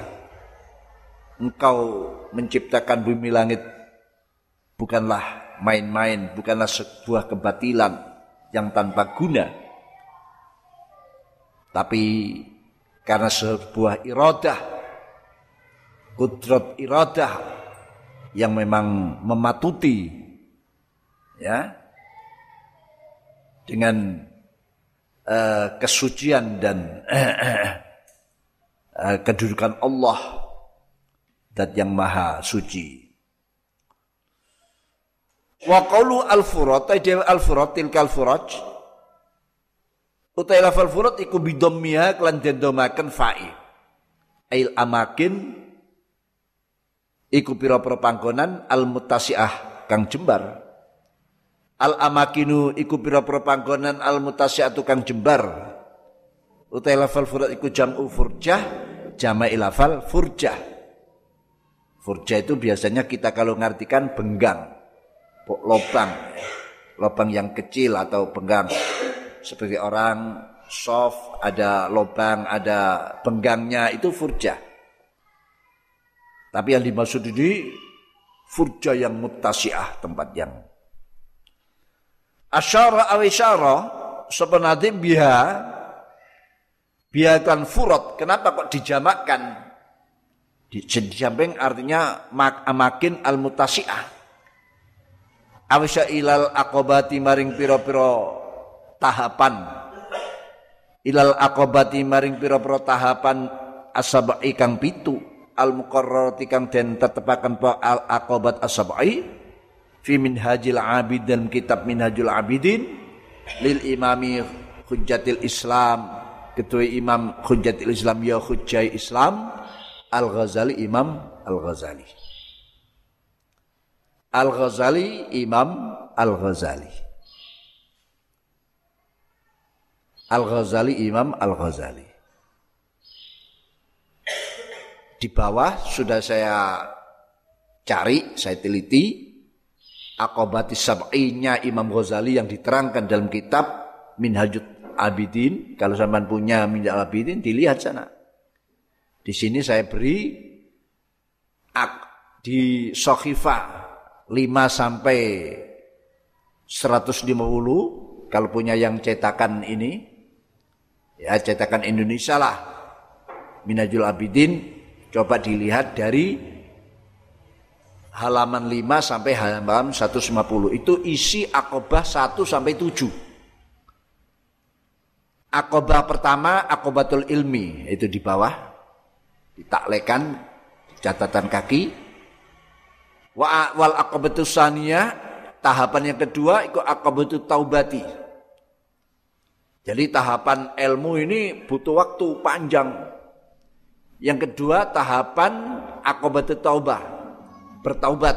Engkau menciptakan bumi langit bukanlah main-main, bukanlah sebuah kebatilan yang tanpa guna. Tapi karena sebuah iradah, kudrat iradah yang memang mematuti ya dengan uh, kesucian dan uh, kedudukan Allah dan yang maha suci. Wa qawlu al-furat, dewa al-furat tilkal furaj. Utai lafal furat iku bidommiha kelan dendomaken fa'i. Ail amakin iku pira-pira panggonan al-mutasiah kang jembar. Al amakinu iku pira-pira al mutasiatu kang jembar. Utai lafal furat iku jam'u furjah, jama'i lafal furjah. Furjah itu biasanya kita kalau ngartikan benggang lubang lubang yang kecil atau benggang seperti orang soft ada lubang ada benggangnya itu furja tapi yang dimaksud ini furja yang mutasiah tempat yang. Asyara awisyara sebenarnya biha biarkan furat kenapa kok dijamakkan? Di, samping artinya mak, makin al mutasiah Awisa ilal akobati maring piro-piro tahapan. Ilal akobati maring piro-piro tahapan asabai kang pitu al muqarrarati kang den tetepaken po al akobat asabai fi minhajil abid dan kitab minhajul abidin lil imami hujjatil islam ketua imam hujjatil islam ya hujjai islam al ghazali imam al ghazali Al-Ghazali Imam Al-Ghazali. Al-Ghazali Imam Al-Ghazali. Di bawah sudah saya cari, saya teliti akobati sab'inya Imam Ghazali yang diterangkan dalam kitab Minhajut Abidin. Kalau sampean punya Minhajut Abidin dilihat sana. Di sini saya beri di Sokhifah 5 sampai 150 kalau punya yang cetakan ini ya cetakan Indonesia lah Minajul Abidin coba dilihat dari halaman 5 sampai halaman 150 itu isi akobah 1 sampai 7 akobah pertama akobatul ilmi. Itu di bawah. Ditaklekan catatan kaki. Wa wal aqabatu saniyah tahapan yang kedua itu aqabatu taubati. Jadi tahapan ilmu ini butuh waktu panjang. Yang kedua tahapan aqabatu taubah, bertaubat.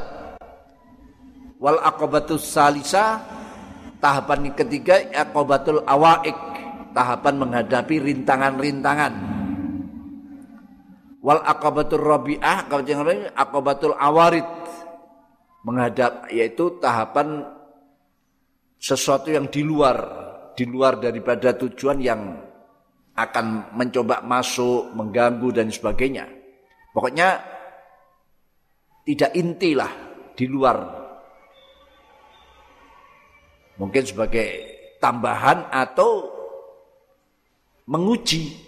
Wal aqabatu salisa tahapan yang ketiga aqabatul awaik, tahapan menghadapi rintangan-rintangan. Wal kalau jangan aqabatul awarid, menghadap yaitu tahapan sesuatu yang di luar di luar daripada tujuan yang akan mencoba masuk, mengganggu dan sebagainya. Pokoknya tidak inti lah di luar. Mungkin sebagai tambahan atau menguji.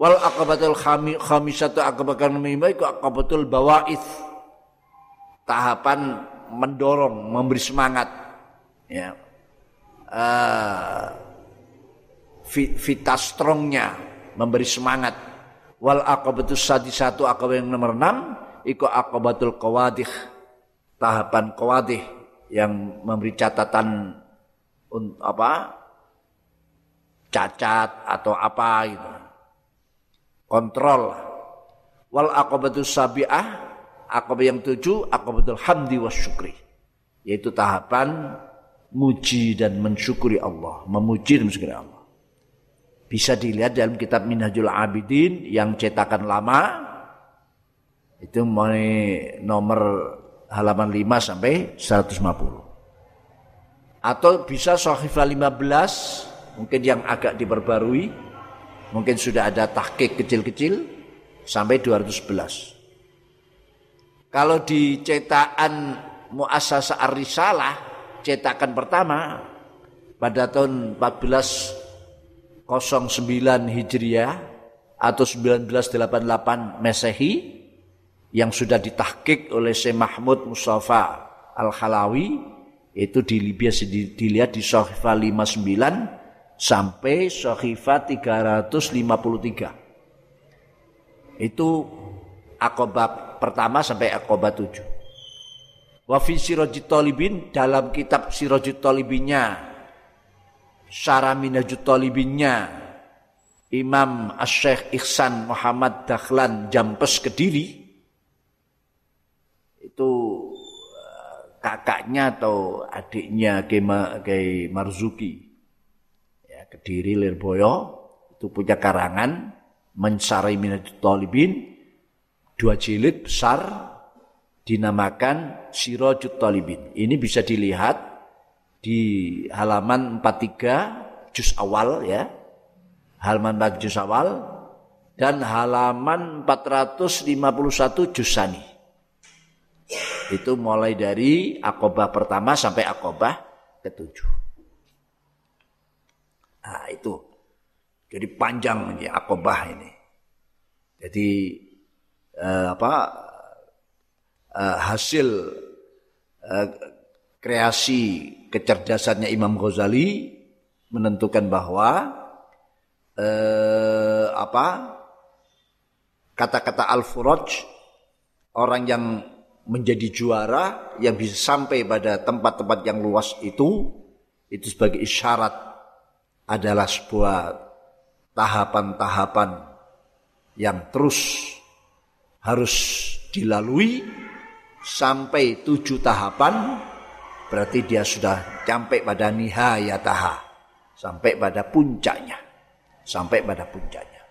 Wal akabatul khamisatu akabatul mimma iku akabatul bawaith tahapan mendorong, memberi semangat, ya, uh, vita strongnya, memberi semangat. Wal akabatus sadi satu akabah yang nomor enam, iku akabatul kawadih, tahapan kawadih yang memberi catatan apa cacat atau apa gitu. Kontrol. Wal akabatus sabiah akobah yang tujuh akobatul hamdi wa syukri. Yaitu tahapan muji dan mensyukuri Allah memuji dan mensyukuri Allah bisa dilihat dalam kitab Minhajul Abidin yang cetakan lama. Itu mulai nomor halaman 5 sampai 150 Atau bisa Sohifah 15, mungkin yang agak diperbarui, mungkin sudah ada tahkik kecil-kecil, sampai 211. Kalau di cetakan Muassasa Ar-Risalah, cetakan pertama, pada tahun 1409 Hijriah atau 1988 Masehi yang sudah ditahkik oleh Syekh Mahmud Mustafa Al-Halawi itu di Libya dilihat di Sohifa 59 sampai Sohifa 353. Itu akobah pertama sampai akobah 7. Wafi Sirojit Tolibin dalam kitab Sirojit Tolibinnya Syaraminajut Tolibinnya Imam Asyikh Ihsan Muhammad Dahlan Jampes Kediri itu kakaknya atau adiknya Kiai Marzuki. Ya, Kediri Lirboyo itu punya karangan Mensari Minajut Talibin dua jilid besar dinamakan Sirajut Talibin. Ini bisa dilihat di halaman 43 juz awal ya. Halaman 4 juz awal dan halaman 451 juz sani. Itu mulai dari akobah pertama sampai akobah ketujuh. Nah itu. Jadi panjang ini akobah ini. Jadi eh, apa eh, hasil eh, kreasi kecerdasannya Imam Ghazali menentukan bahwa eh, apa kata-kata al-furaj orang yang menjadi juara yang bisa sampai pada tempat-tempat yang luas itu itu sebagai isyarat adalah sebuah tahapan-tahapan yang terus harus dilalui sampai tujuh tahapan berarti dia sudah sampai pada nihayataha sampai pada puncaknya sampai pada puncaknya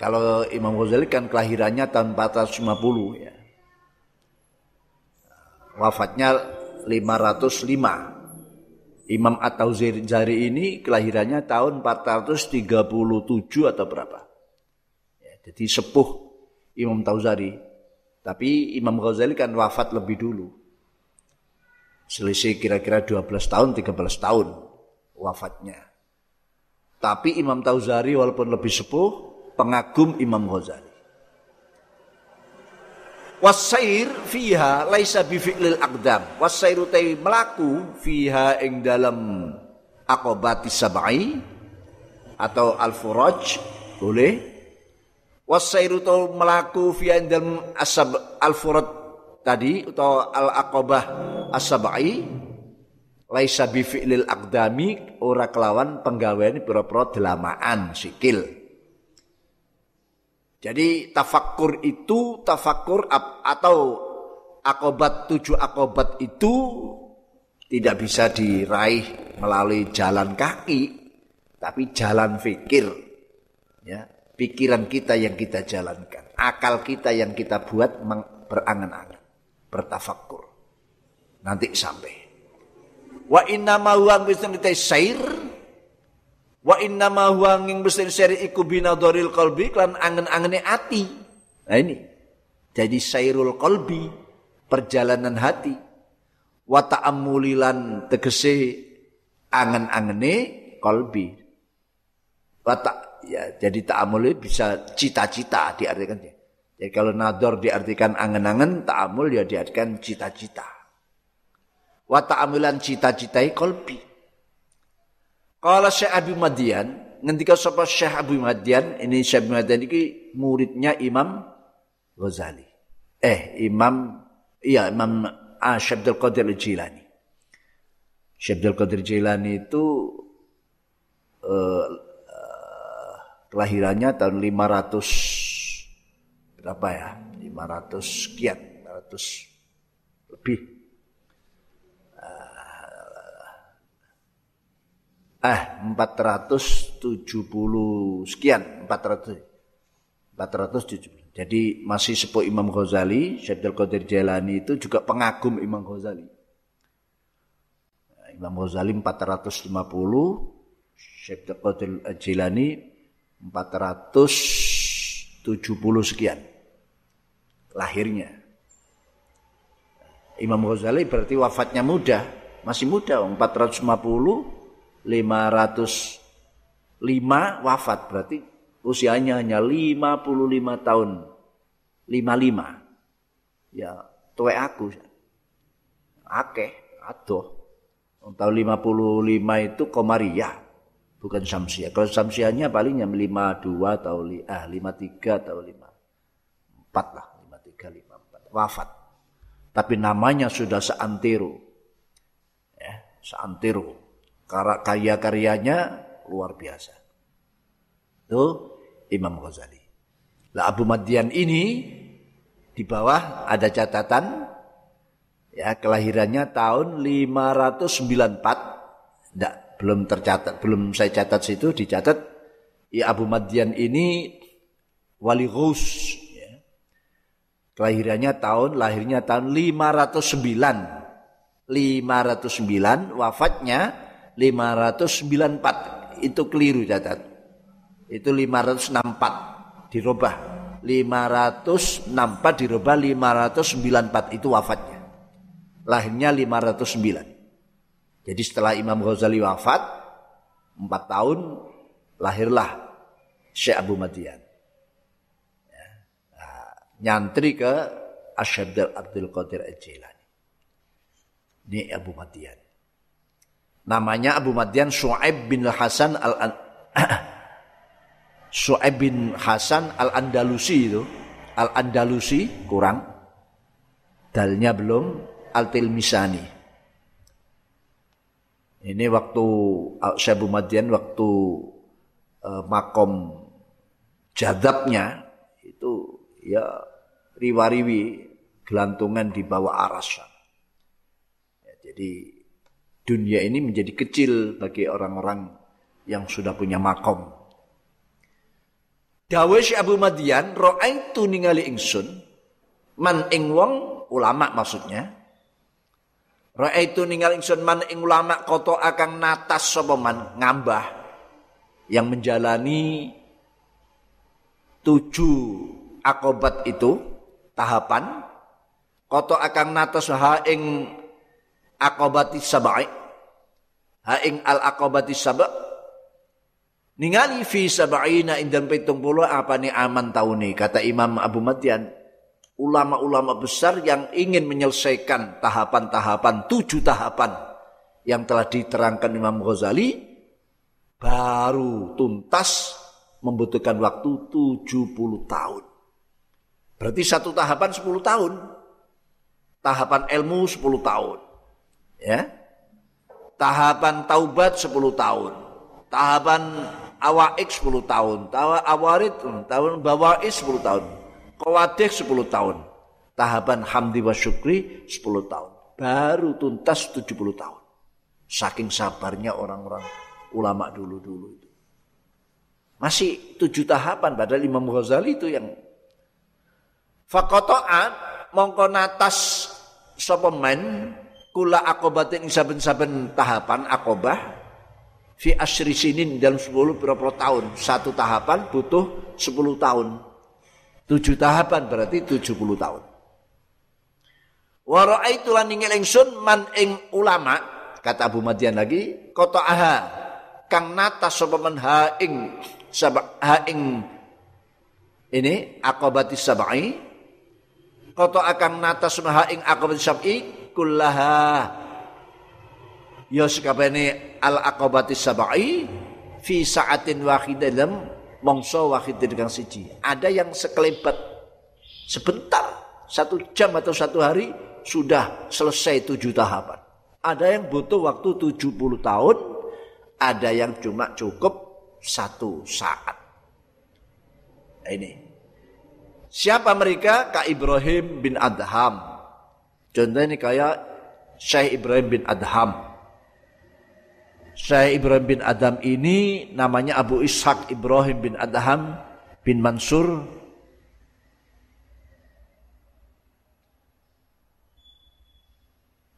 kalau Imam Ghazali kan kelahirannya tahun 450 ya wafatnya 505. Imam At-Tauzari ini kelahirannya tahun 437 atau berapa. Ya, jadi sepuh Imam Tauzari. Tapi Imam Ghazali kan wafat lebih dulu. Selisih kira-kira 12 tahun, 13 tahun wafatnya. Tapi Imam Tauzari walaupun lebih sepuh, pengagum Imam Ghazali. Wasair fiha laisa bifi'lil aqdam. Wasair utai melaku fiha ing dalam akobati sab'i atau al-furaj boleh. Wasair utai melaku fiha ing dalam asab al-furaj tadi atau al-aqobah as-sab'i laisa bifi'lil aqdami ora kelawan penggawean pira-pira delamaan sikil. Jadi tafakkur itu tafakkur atau akobat tujuh akobat itu tidak bisa diraih melalui jalan kaki, tapi jalan fikir. Ya, pikiran kita yang kita jalankan, akal kita yang kita buat berangan-angan, bertafakkur. Nanti sampai. Wa inna ma huwa sair Wa inna ma huwa nging mesti seri iku binadharil qalbi klan angen-angene ati. Nah ini. Jadi sairul qalbi, perjalanan hati. Wa ta'ammulilan tegese angen-angene qalbi. Wa ya jadi ta'amuli bisa cita-cita diartikan ya. Jadi kalau nador diartikan angen-angen, ta'amul ya diartikan cita-cita. Wa ta'amulan cita-citai qalbi. Kalau Syekh Abu Madian, ngendika sapa Syekh Abu Madian, ini Syekh Abu Madian ini muridnya Imam Ghazali. Eh, Imam iya Imam ah, Syekh Abdul Qadir Jilani. Syekh Abdul Qadir Jilani itu uh, uh, kelahirannya tahun 500 berapa ya? 500 sekian, 500 lebih. Eh 470 sekian 400 470 jadi masih sepuh Imam Ghazali Syekh Qadir Jailani itu juga pengagum Imam Ghazali. Imam Ghazali 450, Syekh Qadir Jilani 470 sekian lahirnya. Imam Ghazali berarti wafatnya muda, masih muda 450 505 wafat berarti usianya hanya 55 tahun. 55. Ya, tuwe aku. Akeh, aduh. Tahun 55 itu Komariah, bukan Samsiah. Kalau Samsiahnya palingnya 52 atau ah 53 atau 5 4 lah, 53 54 wafat. Tapi namanya sudah seantero. Ya, seantero. Karya-karyanya luar biasa. Itu Imam Ghazali. Lah Abu Madian ini di bawah ada catatan ya kelahirannya tahun 594 enggak belum tercatat belum saya catat situ dicatat ya Abu Madian ini wali Ghus. Kelahirannya tahun lahirnya tahun 509 509 wafatnya 594 itu keliru catat. Itu 564 dirubah. 564 dirubah 594 itu wafatnya. Lahirnya 509 jadi setelah Imam Ghazali wafat 4 tahun lahirlah Syekh Abu Madian nyantri ke Asyabdal Abdul Qadir Al-Jilani ini Abu Madian namanya Abu Madian Shu'aib bin Hasan al Su'aib bin Hasan Al-Andalusi itu. Al-Andalusi kurang. Dalnya belum. Al-Tilmisani. Ini waktu Syabu Madian waktu uh, makom jadabnya itu ya riwariwi gelantungan di bawah aras. Ya, jadi dunia ini menjadi kecil bagi orang-orang yang sudah punya makom. Dawe Abu Madian, ro'aitu ningali ingsun, man ing wong ulama maksudnya. Ro'aitu ningali ingsun man ing ulama koto akan natas sapa man ngambah yang menjalani tujuh akobat itu tahapan koto akan natas ha ing akobati sabai ha ing al akobati sabai Ningali fi sab'ina indan pitung puluh apa nih aman tahun nih kata Imam Abu Madian ulama-ulama besar yang ingin menyelesaikan tahapan-tahapan tujuh tahapan yang telah diterangkan Imam Ghazali baru tuntas membutuhkan waktu 70 tahun. Berarti satu tahapan 10 tahun. Tahapan ilmu 10 tahun. Ya. Tahapan taubat 10 tahun. Tahapan awaik 10 tahun, tawa awarid tahun bawais 10 tahun, kawadih 10 tahun, tahapan hamdi wa syukri 10 tahun. Baru tuntas 70 tahun. Saking sabarnya orang-orang ulama dulu-dulu itu. Masih tujuh tahapan padahal Imam Ghazali itu yang Fakoto'an mongko natas sopemen kula akobatin saben-saben tahapan akobah fi asri sinin dalam 10 berapa tahun. Satu tahapan butuh 10 tahun. Tujuh tahapan berarti 70 tahun. Wa raaitu lan ingsun man ing ulama kata Abu Madian lagi kota aha kang nata sapa man ha ing sab ha ing ini akobati sab'i kota akan nata ha ing akobati sab'i kullaha ya sekabehane al aqabati sab'i fi saatin wahidah dalam mongso wahid kang siji. Ada yang sekelebat sebentar, satu jam atau satu hari sudah selesai tujuh tahapan. Ada yang butuh waktu tujuh puluh tahun, ada yang cuma cukup satu saat. Ini. Siapa mereka? Kak Ibrahim bin Adham. Contohnya kayak Syekh Ibrahim bin Adham. Syekh Ibrahim bin Adam ini namanya Abu Ishaq Ibrahim bin Adham bin Mansur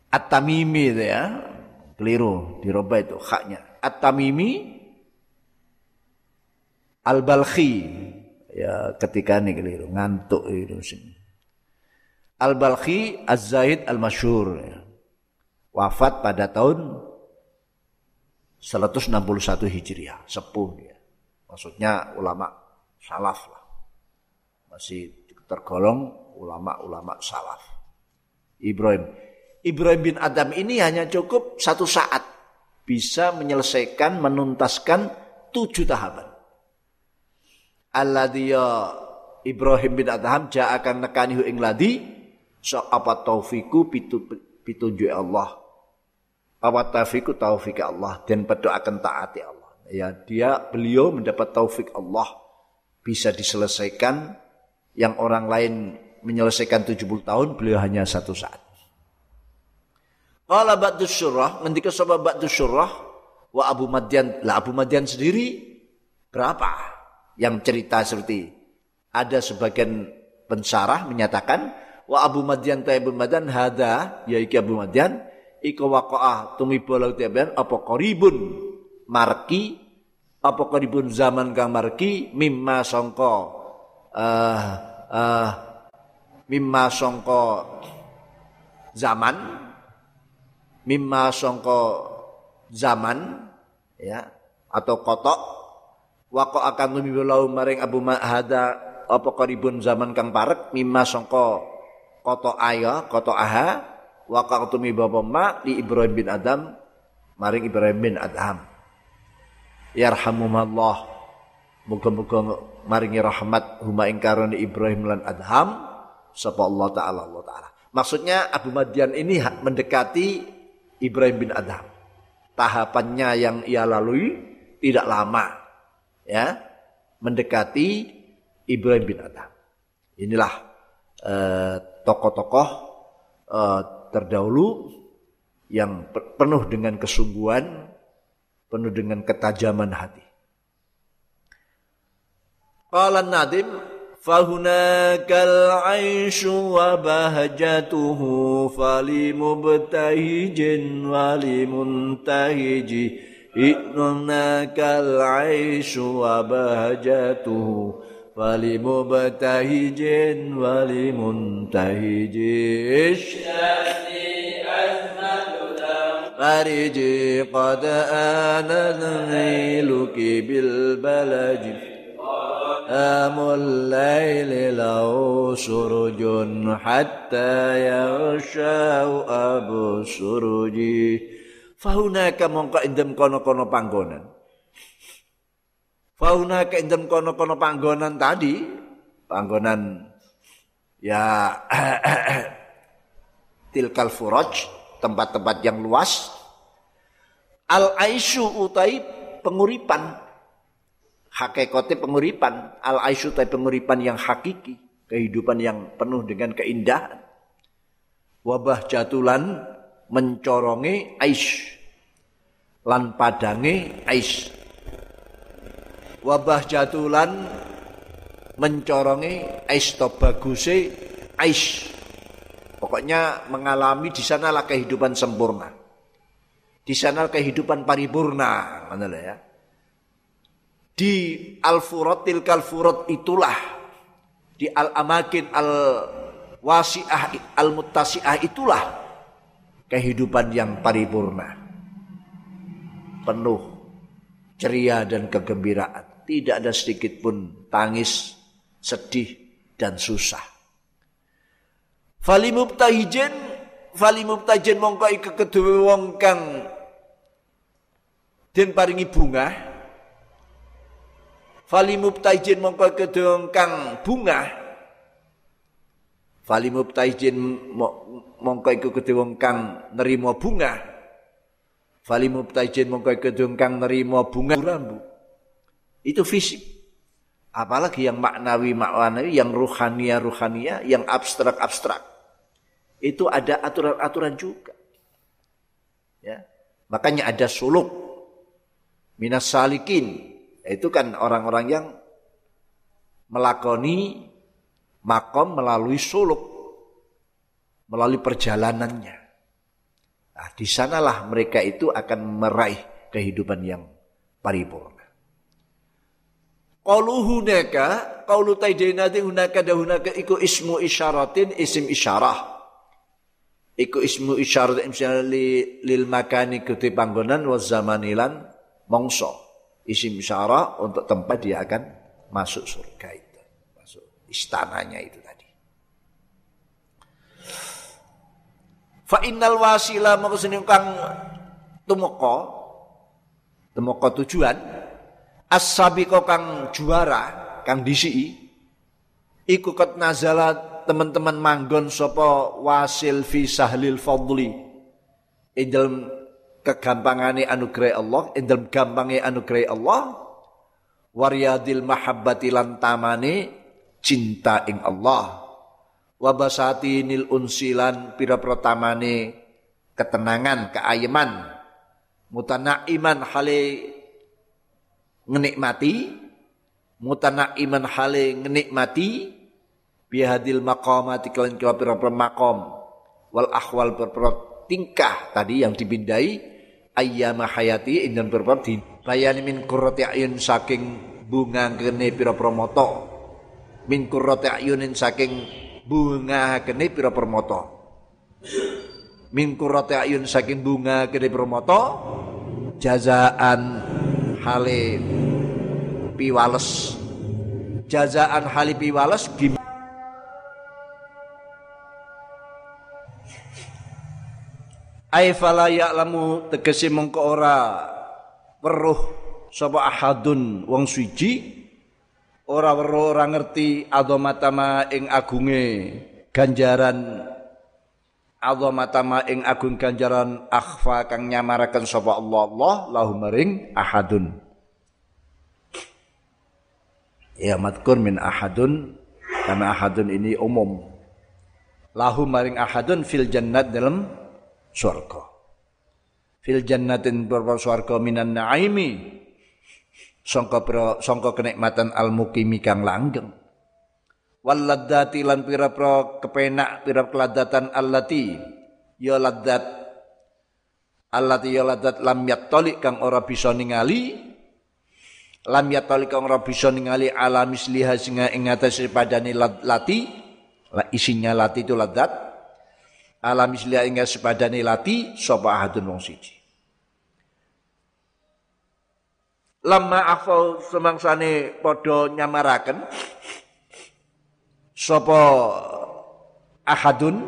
At-Tamimi ya. keliru dirubah itu haknya at-tamimi al-balkhi ya ketika ini keliru ngantuk itu sini al-balkhi az-zaid al-masyhur ya. wafat pada tahun 161 Hijriah sepuh dia. Maksudnya ulama salaf lah. Masih tergolong ulama-ulama salaf. Ibrahim. Ibrahim bin Adam ini hanya cukup satu saat bisa menyelesaikan, menuntaskan tujuh tahapan. Alladhiya Ibrahim bin Adam akan nekanihu ing ladi so apa taufiku pitu pitunjuk Allah. Apa taufiku taufik Allah dan akan taati Allah. Ya, dia beliau mendapat taufik Allah bisa diselesaikan yang orang lain menyelesaikan 70 tahun, beliau hanya satu saat. Qala ba'du syurah, ngendika sapa ba'du syurah wa Abu Madian. Lah Abu Madian sendiri berapa yang cerita seperti ada sebagian pensarah menyatakan wa Abu Madian ta Abu Madian hada ya iki Abu Madian iku waqa'ah tumiba lahu tiaban apa qaribun marki apa qaribun zaman kang marki mimma sangka uh, uh, mimma sangka zaman mimma songko zaman ya atau kotok wako akan lumibulau maring Abu Mahada. Apa karibun zaman kang parek? Mimma songko koto aya koto aha. Wako tumi bapa ma di Ibrahim bin Adam. Maring Ibrahim bin Adam. Yarhamumallah. Muga-muga maringi rahmat huma ing Ibrahim lan Adham sapa Allah taala Allah taala. Maksudnya Abu Madian ini mendekati Ibrahim bin Adham. Tahapannya yang ia lalui tidak lama ya mendekati Ibrahim bin Adam. Inilah eh, tokoh-tokoh eh, terdahulu yang penuh dengan kesungguhan, penuh dengan ketajaman hati. Qala Nadim fahunakal aishu wa bahjatuhu falimubtahijin walimuntahiji هناك العيش وبهجته فلمبتهج ولمنتهج. فرجي قد آن نيلك بالبلج. آم الليل له سرج حتى يغشى أبو سرج. Fahunaka mongko indem kono-kono panggonan. Fauna Fahunaka indem kono-kono panggonan tadi, panggonan ya tilkal furaj, tempat-tempat yang luas. Al aisyu utai penguripan. Hakikate penguripan, al aisyu utai penguripan yang hakiki, kehidupan yang penuh dengan keindahan. Wabah jatulan mencorongi aish lan padange aish wabah jatulan mencorongi aish to baguse aish pokoknya mengalami di sanalah kehidupan sempurna. Di sana kehidupan paripurna mana ya. Di al-furat tilkal furat itulah di al-amakin al-wasi'ah al-muttasi'ah itulah kehidupan yang paripurna penuh ceria dan kegembiraan tidak ada sedikit pun tangis sedih dan susah fali mubtahijin fali mubtahijin mongko iku kedua wong kang paringi bunga Fali mubtaijin mongko kedong kang bunga. Fali mubtaijin mongko iku kedong kang nerima bunga. Fali mubtaijin mongko kedong kang nerima bunga rambu. Itu fisik. Apalagi yang maknawi maknawi, yang ruhania ruhania, yang abstrak abstrak. Itu ada aturan-aturan juga. Ya. Makanya ada suluk minas salikin itu kan orang-orang yang melakoni makom melalui suluk, melalui perjalanannya. Nah, di sanalah mereka itu akan meraih kehidupan yang paripurna. Qalu hunaka, qaulu taidinati hunaka da hunaka iku ismu isyaratin isim isyarah. Iku ismu isyarat misalnya li, lil makani kuti panggonan wa zamanilan mongso. Isim isyarah untuk tempat dia akan masuk surga itu. Masuk istananya itu tadi. Fa innal wasila maksudnya kang tumoko tumoko tujuan as-sabiqo kang juara kang disi iku kat nazala teman-teman manggon sapa wasil fi sahlil fadli. Ing kegampangane anugerah Allah ing gampange anugerah Allah waryadil mahabbati lan tamane cinta ing Allah wabasati nil unsilan pira pertamane ketenangan keayeman iman hale ngenikmati iman hale ngenikmati bihadil maqamati kalian kira pira makom wal ahwal berperot tingkah tadi yang dipindai ayyama hayati indan berperot dibayani min qurrati ayun saking bunga kene pira promoto min qurrati ayunin saking bunga kene pira permoto min ayun saking bunga kene permoto jazaan hale piwales. Jazaan hale piwales gim Ai fala ya'lamu tegese mengko ora weruh sapa ahadun wong suci ora weruh ora ngerti azamatama ing agunge ganjaran. Azamatama ing agung ganjaran akhfa kang nyamaraken sapa Allah. Allah lahu maring ahadun. Ya madkur min ahadun. Karena ahadun ini umum. Lahu maring ahadun fil jannat dalam surga. Fil jannatin berapa surga minan naimi sangka sangka kenikmatan al mukimi kang langgeng. Wal ladzati lan pira-pira kepenak pira keladatan allati ya ladzat allati ya ladzat lam yattali kang ora bisa ningali. Lam yattali kang ora bisa ningali ala misliha singa ing atase padane lati. Isinya lati itu ladzat ala misliha ing sepadane lati sapa ahadun wong siji lama afau semangsane podo nyamaraken. Sopo ahadun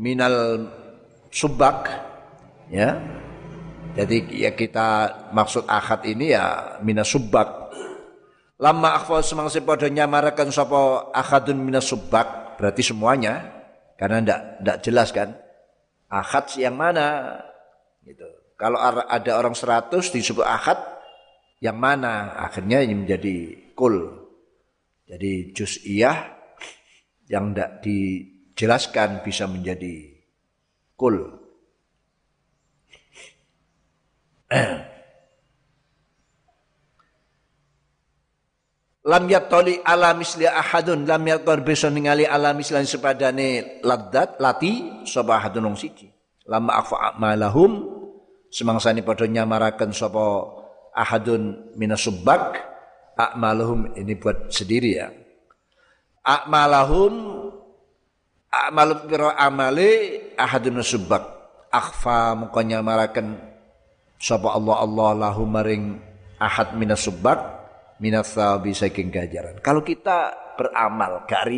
minal subak ya. Jadi ya kita maksud ahad ini ya minas subak lama afau semangsane podo nyamaraken sopo ahadun minas subak berarti semuanya karena ndak ndak jelas kan? Ahad yang mana? Gitu. Kalau ada orang seratus disebut ahad yang mana akhirnya ini menjadi kul. Jadi juz'iyah yang tidak dijelaskan bisa menjadi kul. lam yattali ala misli ahadun lam yattar bisa ningali ala misli sepadane ladat lati sapa siji lam afa malahum semangsane padha nyamaraken sapa ahadun minasubak a'maluhum ini buat sendiri ya. A'malahum a'malum biro amali ahadun subak akhfa mukanya marakan sapa Allah Allah lahu maring ahad minasubak minasabi saking gajaran kalau kita beramal gak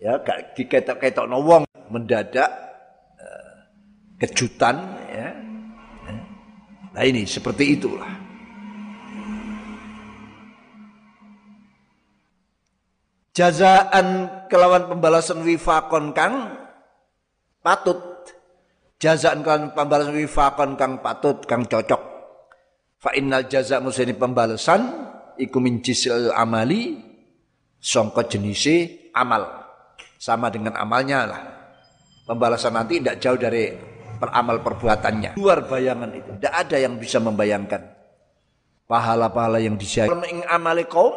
ya gak diketok-ketok wong mendadak uh, kejutan ya Nah ini seperti itulah. Jazaan kelawan pembalasan wifakon kang patut. Jazaan kelawan pembalasan wifakon kang patut, kang cocok. Fa innal jaza musini pembalasan iku min jisil amali songko jenisi amal. Sama dengan amalnya lah. Pembalasan nanti tidak jauh dari peramal perbuatannya. Luar bayangan itu. Tidak ada yang bisa membayangkan. Pahala-pahala yang disiapkan. Ing amali kaum.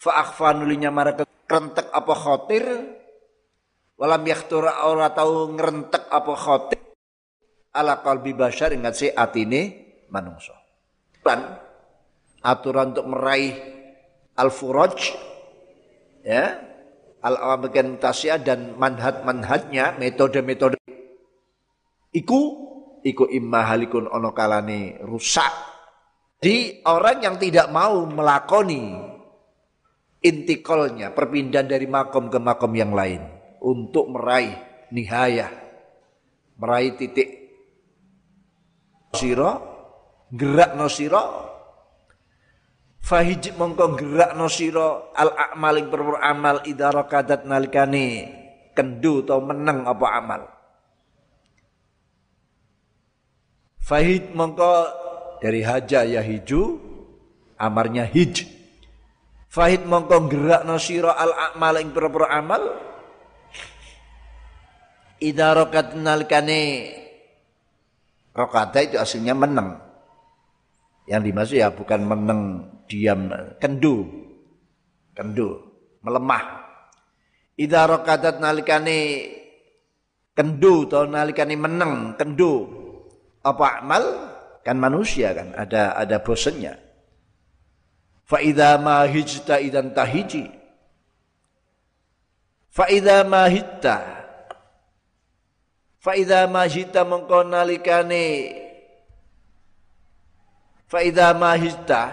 Fa'akhfa nulinya mereka kerentek apa khotir. walam yakhtur ora tau ngrentek apa khotib ala qalbi basyar ingat si atine manungsa lan aturan untuk meraih al-furaj ya al-awamikan tasya dan manhaj-manhajnya metode-metode iku iku imma halikun ono kalane rusak di orang yang tidak mau melakoni intikolnya perpindahan dari makom ke makom yang lain untuk meraih nihayah meraih titik siro gerak no siro Fahij mongko gerak no siro al akmaling perpur amal idara kadat nalikane kendu atau menang apa amal. Fahij mongko dari haja ya hiju amarnya hij. Fahid mongko gerak no siro al akmaling perpur amal idara kadat nalikane rokada itu aslinya menang. Yang dimaksud ya bukan menang diam, kendu. Kendu, melemah. Idza rakadat nalikane kendu atau nalikane menang, kendu. Apa amal? Kan manusia kan, ada ada bosennya. Fa idza ma hijta idan tahiji. Fa idza ma hitta. Fa idza ma hijta mengko nalikane Faida mahista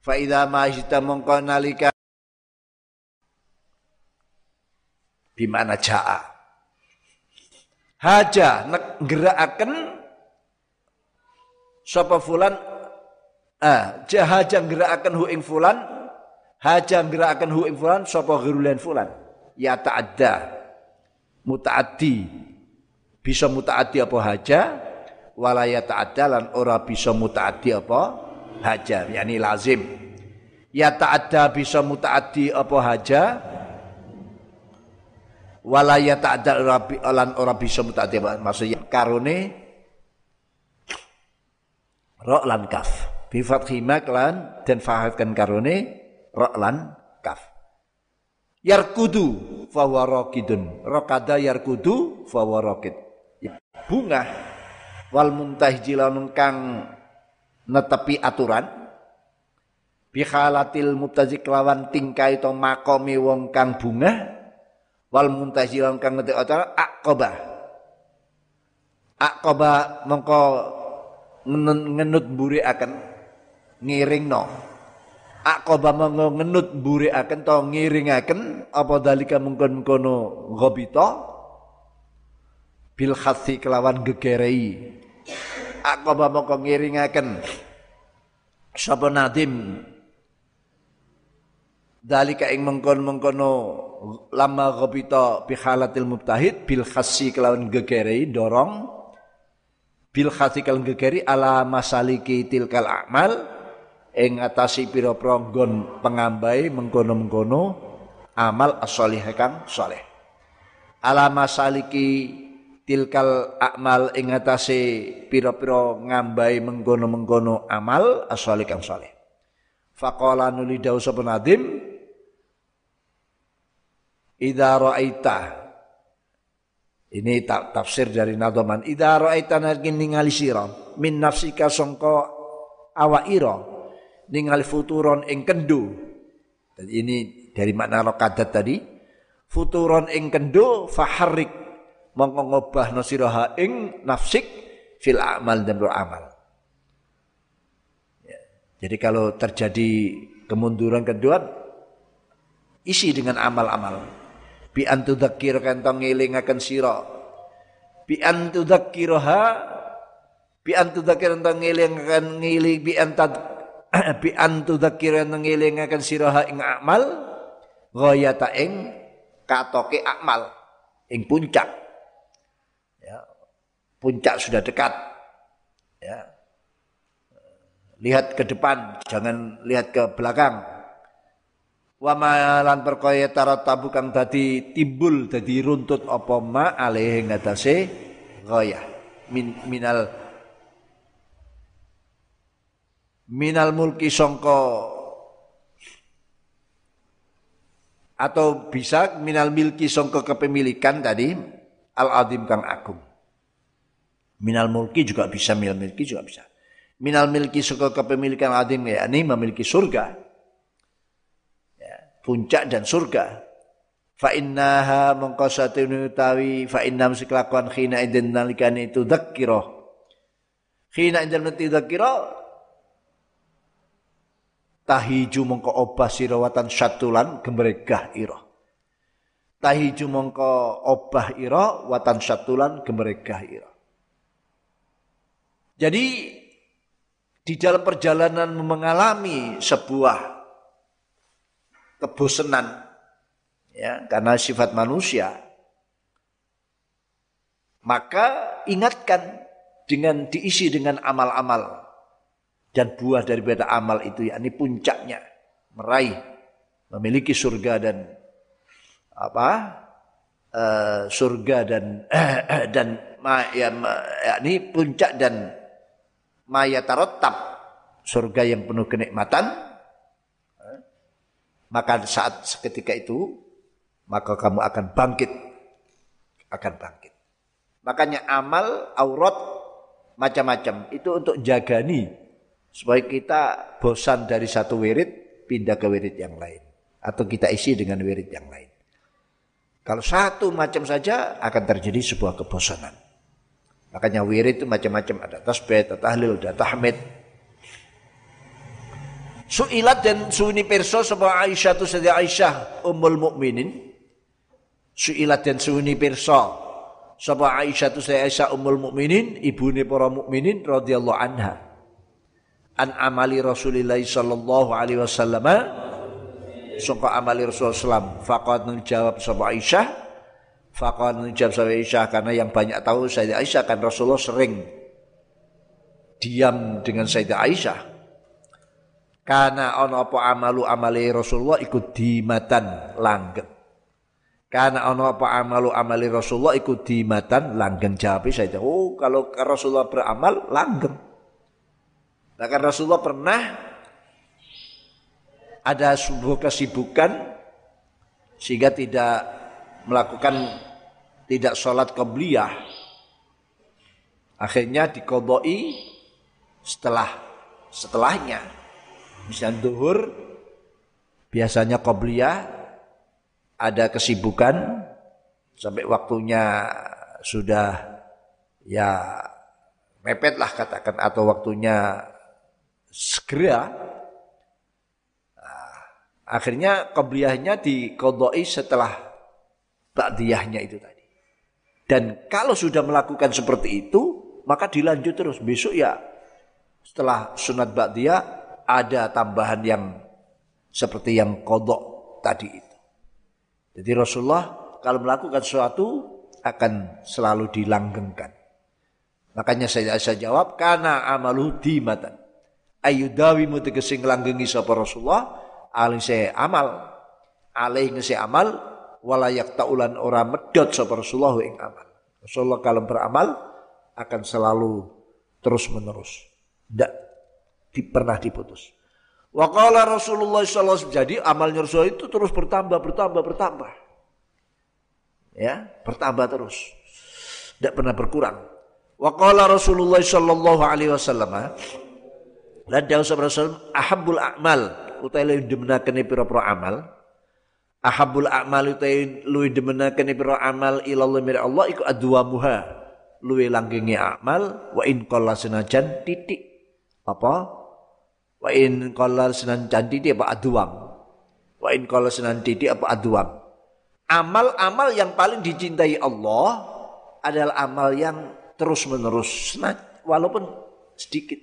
Faida mahista mongko nalika Bimana ja'a Haja gerakaken Sapa fulan? Ah, Haja gerakaken hu ing fulan Haja gerakaken hu ing fulan Sapa girulen fulan? Ya ta'adda Muta'addi. Bisa muta'addi apa haja? Walaya ta'adda ora bisa mutaaddi apa haja. Yakni lazim. Ya ta'adda bisa mutaaddi apa haja walaya ta'adda lan ora bisa mutaaddi maksudnya karone ro lan kaf. Bi fathima lan dan fahatkan karone ro lan kaf. Yarkudu fa huwa raqidun raqada yarkudu fa huwa raqid bunga wal muntahjilan kang netepi aturan bihalatil mubtazik lawan tingkai to makomi wong kang bunga wal muntahjilan kang netepi aturan akoba akoba mongko ngenut buri akan ngiring no akoba mongko ngenut buri akan to ngiring akan apa dalika mungkon mengkono gobito bil khasi kelawan gegerei. Aqaba moko ngiringaken. Sapa nadim dalika ing mengkon-mengkono lama ghabita bi halatil mubtahid bil khassi kelawan gegeri dorong bil khassi kelawan gegeri ala masaliki tilkal amal ing atasi pira-pira nggon pengambai mengkono-mengkono amal as-salih kang saleh ala masaliki tilkal akmal ing atase pira-pira ngambai mengkono-mengkono amal as-salih kang saleh. Faqala nuli dawu sapa Idza ra'aita ini tafsir dari Nadoman. Idza ra'aita nakin ningali sira min nafsika sangka awak ira ningali futuron ing kendu. Ini dari makna rokadat tadi. Futuron ing kendu faharrik mongko ngobah siraha ing nafsik fil amal dan beramal. Ya. Jadi kalau terjadi kemunduran kedua isi dengan amal-amal. Bi antu dzakir kantong ngelingaken sira. Bi antu dzakiroha bi antu dzakir kantong ngelingaken ngiling bi antad bi antu dzakir kantong ngelingaken siraha ing amal ghayata ing katoke amal ing puncak puncak sudah dekat. Ya. Lihat ke depan, jangan lihat ke belakang. Wa malan perkaya tabu kang dadi timbul dadi runtut apa ma alih ngatasé ghayah min minal minal mulki sangka atau bisa minal milki songko kepemilikan tadi al adim kang agung. Minal mulki juga bisa, minal milki juga bisa. Minal milki songko kepemilikan adim ya ini memiliki surga. Puncak dan surga. Fa innaha mongko satune utawi fa innam sekelakuan khina idin nalikane itu dzakira. Khina idin dzakira tahiju mongko obah sira watan syatulan gemregah ira tahiju mongko obah ira watan syatulan gemregah ira jadi di dalam perjalanan mengalami sebuah kebosanan ya karena sifat manusia. Maka ingatkan dengan diisi dengan amal-amal. Dan buah daripada amal itu yakni puncaknya meraih memiliki surga dan apa uh, surga dan dan ma, ya, yakni puncak dan maya surga yang penuh kenikmatan maka saat seketika itu maka kamu akan bangkit akan bangkit makanya amal aurat macam-macam itu untuk jagani Supaya kita bosan dari satu wirid, pindah ke wirid yang lain. Atau kita isi dengan wirid yang lain. Kalau satu macam saja akan terjadi sebuah kebosanan. Makanya wirid itu macam-macam. Ada tasbih, ada tahlil, ada tahmid. Su'ilat dan suini perso sebuah Aisyah itu saja Aisyah umul mukminin. Su'ilat dan suini perso sebuah Aisyah itu saja Aisyah umul mukminin, ibu para mukminin radhiyallahu anha. An amali Rasulillah sallallahu alaihi wasallam sangka amali Rasulullah sallam faqad menjawab sapa Aisyah faqad menjawab sapa Aisyah karena yang banyak tahu Sayyidah Aisyah kan Rasulullah sering diam dengan Sayyidah Aisyah karena ono apa amalu amali Rasulullah ikut dimatan langgeng karena ono apa amalu amali Rasulullah ikut dimatan langgeng jawab Sayyidah oh kalau Rasulullah beramal langgeng Bahkan Rasulullah pernah ada sebuah kesibukan sehingga tidak melakukan tidak sholat qabliyah. Akhirnya dikodoi setelah setelahnya. Misalnya duhur biasanya qabliyah ada kesibukan sampai waktunya sudah ya mepet lah katakan atau waktunya segera nah, akhirnya kebliahnya dikodoi setelah ba'diyahnya itu tadi. Dan kalau sudah melakukan seperti itu, maka dilanjut terus. Besok ya setelah sunat ba'diyah ada tambahan yang seperti yang kodok tadi itu. Jadi Rasulullah kalau melakukan sesuatu akan selalu dilanggengkan. Makanya saya, saya jawab karena amalu dimatan ayudawi mutegese nglanggengi sapa Rasulullah alih se amal alih ngese amal walayak taulan ora medot sapa Rasulullah ing amal Rasulullah kalau beramal akan selalu terus menerus tidak di, pernah diputus Wakala Rasulullah SAW jadi amalnya Rasulullah itu terus bertambah bertambah bertambah ya bertambah terus tidak pernah berkurang Wakala Rasulullah Sallallahu Alaihi Wasallam Lan dawuh sapa Rasul ahabbul a'mal utawi luwih demenakene pira-pira amal. Ahabbul a'mal utawi luwih demenakene pira amal ilallah mir Allah iku adwamuha. Luwih langgenge amal wa in qalla senajan titik. Apa? Wa in qalla senajan titik apa adwam. Wa in qalla senajan titik apa adwam. Amal-amal yang paling dicintai Allah adalah amal yang terus-menerus walaupun sedikit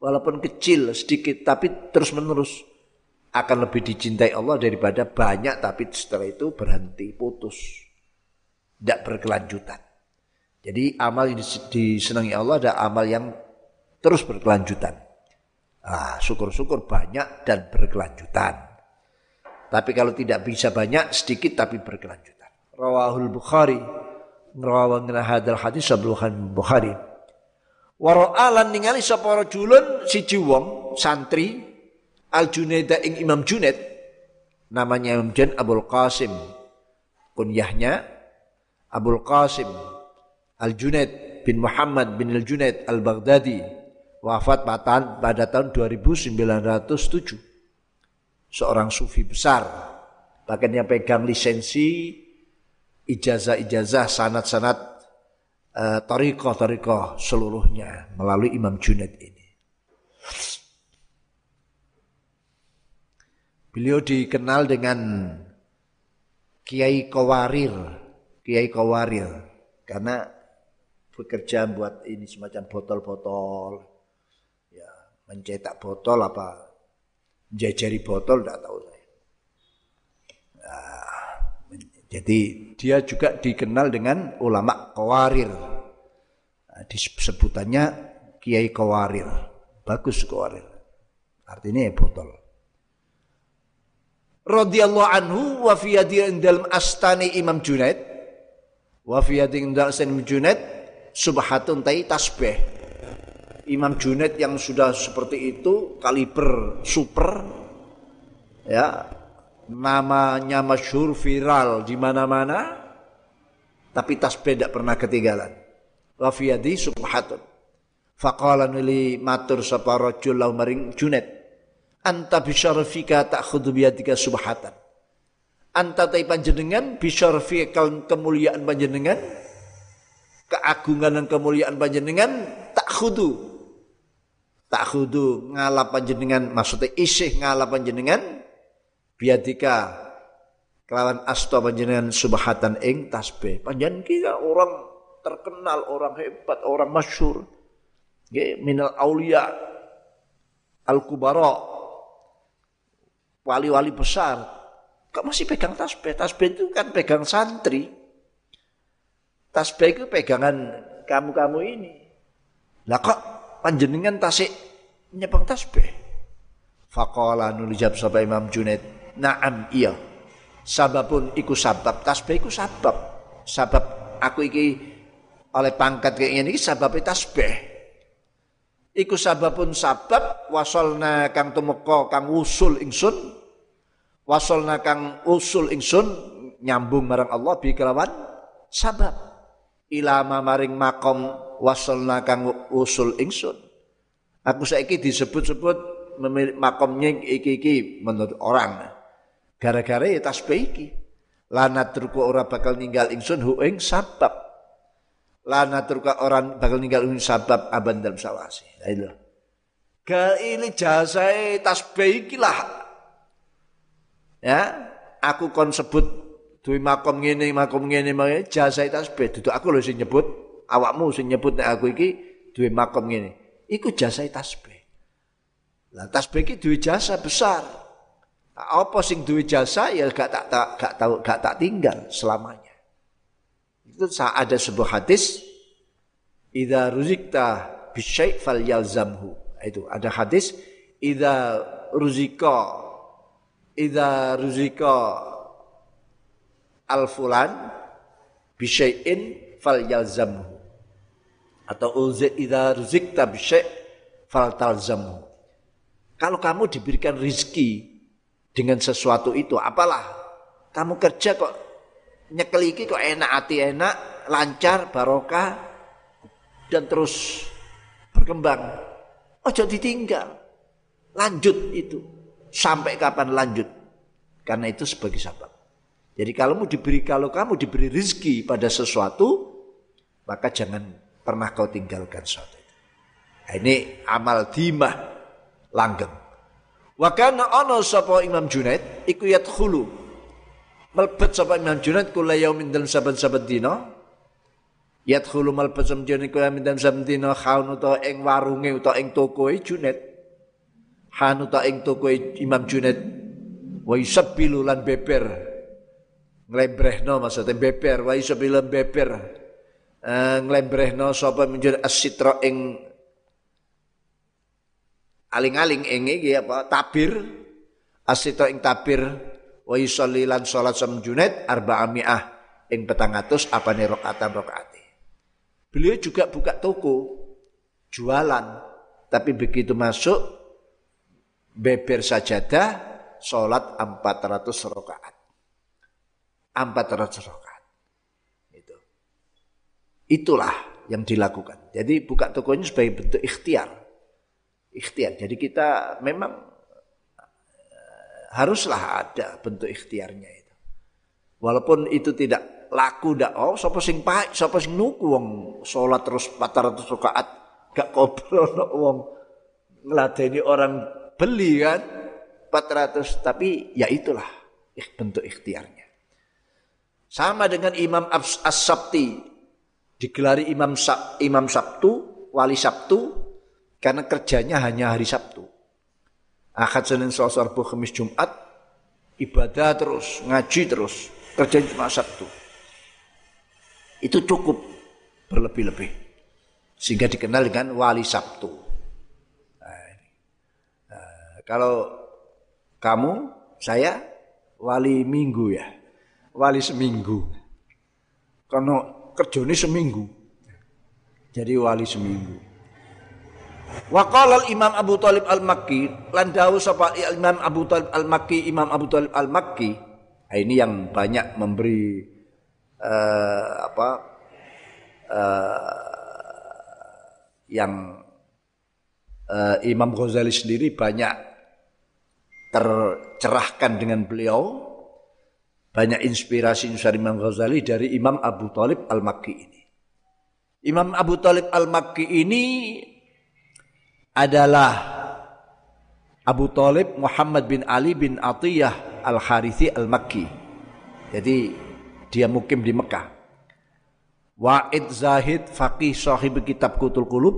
walaupun kecil sedikit tapi terus menerus akan lebih dicintai Allah daripada banyak tapi setelah itu berhenti putus tidak berkelanjutan jadi amal yang disenangi Allah ada amal yang terus berkelanjutan ah, syukur-syukur banyak dan berkelanjutan. Tapi kalau tidak bisa banyak sedikit tapi berkelanjutan. Rawahul bukhari rawahul hadal hadis sebelum Bukhari. Waro'alan ningali sapa rajulun siji wong santri Al Junaida ing Imam Junaid. Namanya Imam Junaid Abul Qasim. Kunyahnya. Abul Qasim Al-Junaid bin Muhammad bin Al-Junaid Al-Baghdadi wafat pada tahun 2907 seorang sufi besar bahkan yang pegang lisensi ijazah-ijazah sanat-sanat uh, tarikoh-tarikoh seluruhnya melalui Imam Junaid ini. Beliau dikenal dengan Kiai Kawarir, Kiai Kawarir, karena bekerja buat ini semacam botol-botol, mencetak botol apa, jajari botol, tidak tahu saya. Nah, jadi dia juga dikenal dengan ulama Kawarir. Nah, disebutannya Kiai Kawarir, bagus Kawarir, artinya ya botol. Radhiyallahu anhu wa fi dalam astani Imam Junaid. Wa fi dalam astani Imam Junaid. Subhatun tai tasbih Imam Junaid yang sudah seperti itu kaliber super ya. Namanya masyhur viral di mana-mana tapi tasbih tidak pernah ketinggalan. Wa fi subhatun. Faqala nuli matur sapa rajul maring Junaid anta bisyarafika ta'khudhu biyadika subhatan. Anta tai panjenengan bisyarafika kemuliaan panjenengan? Keagungan dan kemuliaan panjenengan ta'khudhu ta'khudhu ngalap panjenengan maksudnya isih ngalap panjenengan biadika kelawan asto panjenengan subhatan ing tasbih panjenengan kita orang terkenal orang hebat orang masyhur minal aulia al kubara wali-wali besar, kok masih pegang tasbih? Tasbih itu kan pegang santri. Tasbih itu pegangan kamu-kamu ini. Lah kok panjenengan tasik nyepeng tasbih? Faqala nulijab sapa Imam Junaid, "Na'am iya." Sababun iku sabab, tasbih iku sabab. Sabab aku iki oleh pangkat kayak ini sababnya tasbih. Iku sababun sabab wasolna kang tumeka kang usul ingsun wasolna kang usul ingsun nyambung marang Allah bi kelawan sabab ilama maring makom wasolna kang usul ingsun aku saiki disebut-sebut makomnya iki-iki menurut orang. Gara-gara ya tasbih iki. Lana turku ora bakal ninggal ingsun hu ing sabab. Lana turku orang bakal ninggal ing sabab aban dalam sawasi. Itu Gal ini jasa tasbih iki lah. Ya, aku kon sebut duwe makom ngene, makom ngene, jasa tasbih. Duduk aku lho sing nyebut, awakmu sing nyebut nek aku iki duwe makom ngene. Iku jasa tasbih. Lah tasbih iki duwe jasa besar. Apa sing duwe jasa ya gak tak, tak gak tahu gak tak tinggal selamanya. Itu ada sebuah hadis idza ruzikta bisyai' falyalzamhu. Itu ada hadis idza ruzika idza ruzika al fulan bisyai'in fal yalzamhu atau ulzi idza ruzikta bisyai' fal talzamhu kalau kamu diberikan rizki dengan sesuatu itu apalah? Kamu kerja kok nyekeliki kok enak hati enak lancar barokah dan terus berkembang. Ojo ditinggal. Lanjut itu. Sampai kapan lanjut. Karena itu sebagai sabab. Jadi kalau kamu diberi kalau kamu diberi rezeki pada sesuatu, maka jangan pernah kau tinggalkan sesuatu itu. Nah, ini amal dimah langgeng. Wa kana ana sapa Imam Junaid iku yadkhulu. Melbet sapa Imam Junaid kula yaumin dalam saban-saban dina. Yadkhulu melbet sapa Junaid kula yaumin dalam saban dina khaun utawa ing warunge utawa ing tokoe Junaid hanuta ing toko Imam Junaid wa yusabbilu lan beber nglembrehno maksudnya beber wa yusabbilu beber uh, nglembrehno sapa menjur asitra ing aling-aling ing iki apa tabir asitra ing tabir wa yusalli lan salat sam Junaid arba'amiah ing petang atus apane rakaatan rakaate beliau juga buka toko jualan tapi begitu masuk beber sajadah sholat 400 rakaat. 400 rakaat. Itu. Itulah yang dilakukan. Jadi buka tokonya sebagai bentuk ikhtiar. Ikhtiar. Jadi kita memang eh, haruslah ada bentuk ikhtiarnya itu. Walaupun itu tidak laku dak oh sapa sing paek sapa sing nuku wong salat terus 400 rakaat gak kobrol wong ngeladeni orang beli kan 400 tapi ya itulah bentuk ikhtiarnya. Sama dengan Imam As-Sabti digelari Imam Sab, Imam Sabtu, wali Sabtu karena kerjanya hanya hari Sabtu. Ahad Senin Selasa Rabu Kamis Jumat ibadah terus, ngaji terus, kerjanya cuma Sabtu. Itu cukup berlebih-lebih. Sehingga dikenal dengan wali Sabtu. Nah, nah, kalau kamu, saya wali Minggu ya. Wali seminggu. Karena kerjanya seminggu. Jadi wali seminggu. Waqala Imam Abu Talib Al-Makki, lan dawuh sapa Imam Abu Talib Al-Makki, Imam Abu Talib Al-Makki. Nah, ini yang banyak memberi uh, apa uh, yang uh, Imam Ghazali sendiri banyak tercerahkan dengan beliau banyak inspirasi dari Imam Ghazali dari Imam Abu Talib Al-Makki ini. Imam Abu Talib Al-Makki ini adalah Abu Talib Muhammad bin Ali bin Atiyah Al-Harithi Al-Makki. Jadi dia mukim di Mekah. Wa'id Zahid Faqih Sahib Kitab Kutul Kulub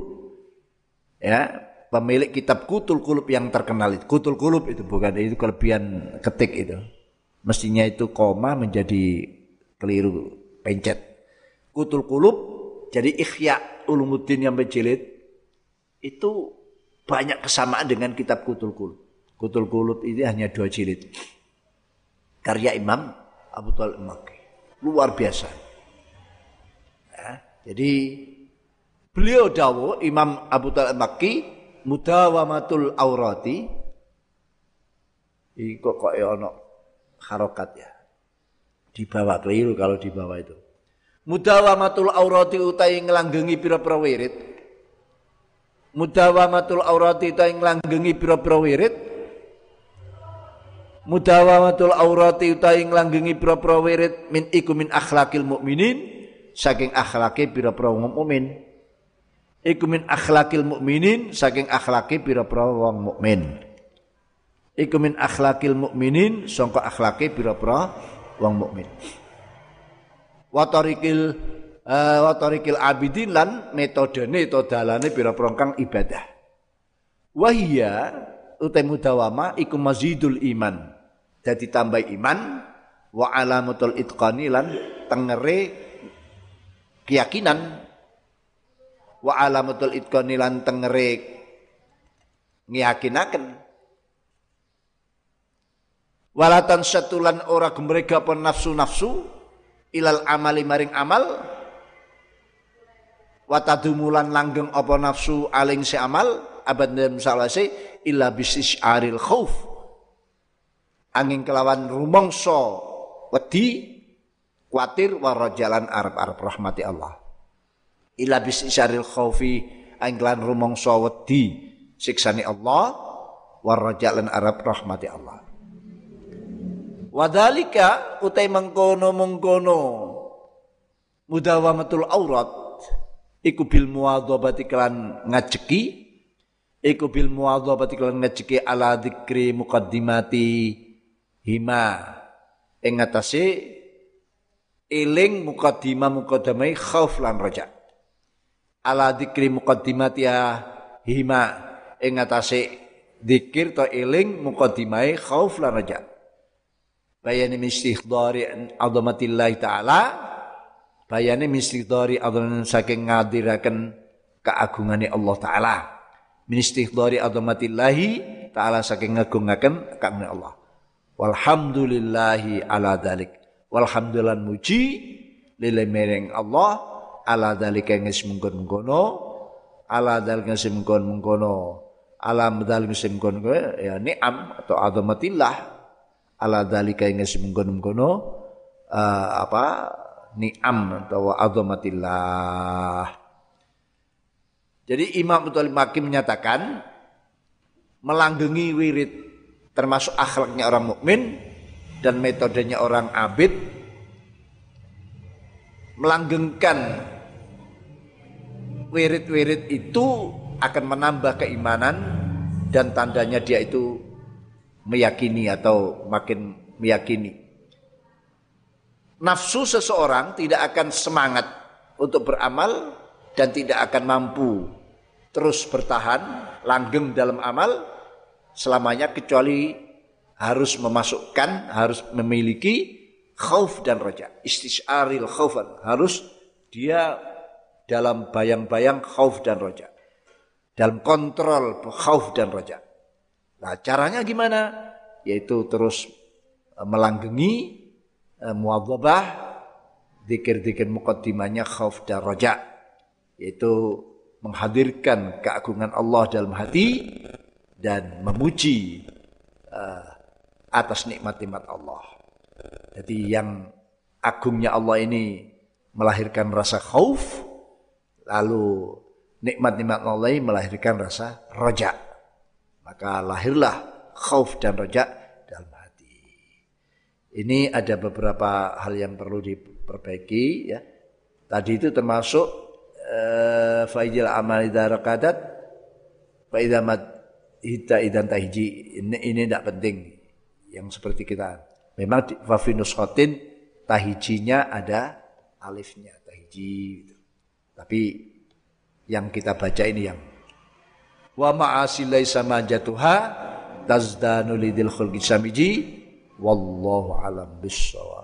ya pemilik kitab Kutul Kulub yang terkenal itu Kutul Kulub itu bukan itu kelebihan ketik itu mestinya itu koma menjadi keliru pencet. Kutul Kulub jadi Ikhya Ulumuddin yang berjilid itu banyak kesamaan dengan kitab Kutul Kulub. Kutul Kulub ini hanya dua jilid. Karya Imam Abu Talib Maki. Luar biasa. Ya, jadi beliau dawo Imam Abu Talib Maki mudawamatul aurati. Kok kok ya ono harokat ya. Di bawah keliru kalau di bawah itu. Mudawamatul aurati utai ngelanggengi pira-pira wirid. Mudawamatul aurati utai ngelanggengi pira-pira wirid mudawamatul aurati utawi nglanggengi pira-pira wirid min iku min akhlakil mukminin saking akhlake pira-pira wong mukmin iku min akhlakil mukminin saking akhlake pira-pira wong mukmin iku min akhlakil mukminin sangka akhlake pira-pira wong mukmin. Wa tariqil uh, wa tariqil abidin lan metodene to dalane pira-pira kang ibadah. Wahia utai mudawama iku mazidul iman. Jadi tambah iman wa alamatul itqani lan tengere keyakinan. Wa alamatul itqani lan tengere ngiyakinaken walatan satulan ora gemrega pun nafsu-nafsu ilal amali maring amal watadumulan langgeng apa nafsu aling si amal abad dalam salase illa bisis aril khauf. Angin kelawan rumongso wedi kuatir warajalan arab-arab rahmati Allah. Ila bis isyaril khaufi angin kelawan rumongso wedi siksani Allah warajalan arab rahmati Allah wadalika utai mengkono mengkono mudawamatul aurat. Iku bil muadzabati kelan ngajeki. Iku bil muadzabati kelan ngajeki ala dzikri muqaddimati hima. Ing ngatasé eling mukaddimah mukaddamai khauf lan raja. Ala dzikri muqaddimatiha hima. Ing ngatasé dzikir to eling mukaddimai khauf lan raja bayani min istighdari azamatillah taala. Bayani min istighdari azamatin saking ngadiraken keagungane Allah taala. Min istighdari azamatillahi taala saking ngagungaken keagungane Allah. Walhamdulillahi ala dalik. Walhamdulillah muji lile mereng Allah. Ala dalik yang mungkon mungkono ala dalik yang mungkon mungkono ala dalik yang mungkon ya ni'am atau azamatillah ala dalika ing mengkono-mengkono uh, apa ni'am atau azamatillah. Jadi Imam Abdul Makim menyatakan melanggengi wirid termasuk akhlaknya orang mukmin dan metodenya orang abid melanggengkan wirid-wirid itu akan menambah keimanan dan tandanya dia itu meyakini atau makin meyakini. Nafsu seseorang tidak akan semangat untuk beramal dan tidak akan mampu terus bertahan langgeng dalam amal selamanya kecuali harus memasukkan harus memiliki khauf dan roja istisharil khaufan harus dia dalam bayang-bayang khauf dan roja dalam kontrol khauf dan roja nah caranya gimana yaitu terus e, melanggengi e, muadzabah dikir-dikir mukaddimahnya khauf dan roja yaitu menghadirkan keagungan Allah dalam hati dan memuji uh, atas nikmat-nikmat Allah. Jadi yang agungnya Allah ini melahirkan rasa khauf, lalu nikmat-nikmat Allah melahirkan rasa roja. Maka lahirlah khauf dan roja dalam hati. Ini ada beberapa hal yang perlu diperbaiki ya. Tadi itu termasuk uh, faizil amal darakadat fa idza hita idan tahiji ini ini tidak penting yang seperti kita memang wafinus khotin tahijinya ada alifnya tahiji tapi yang kita baca ini yang wa ma'asilai sama jatuha tazdanu lidil khulqi samiji wallahu alam bisawab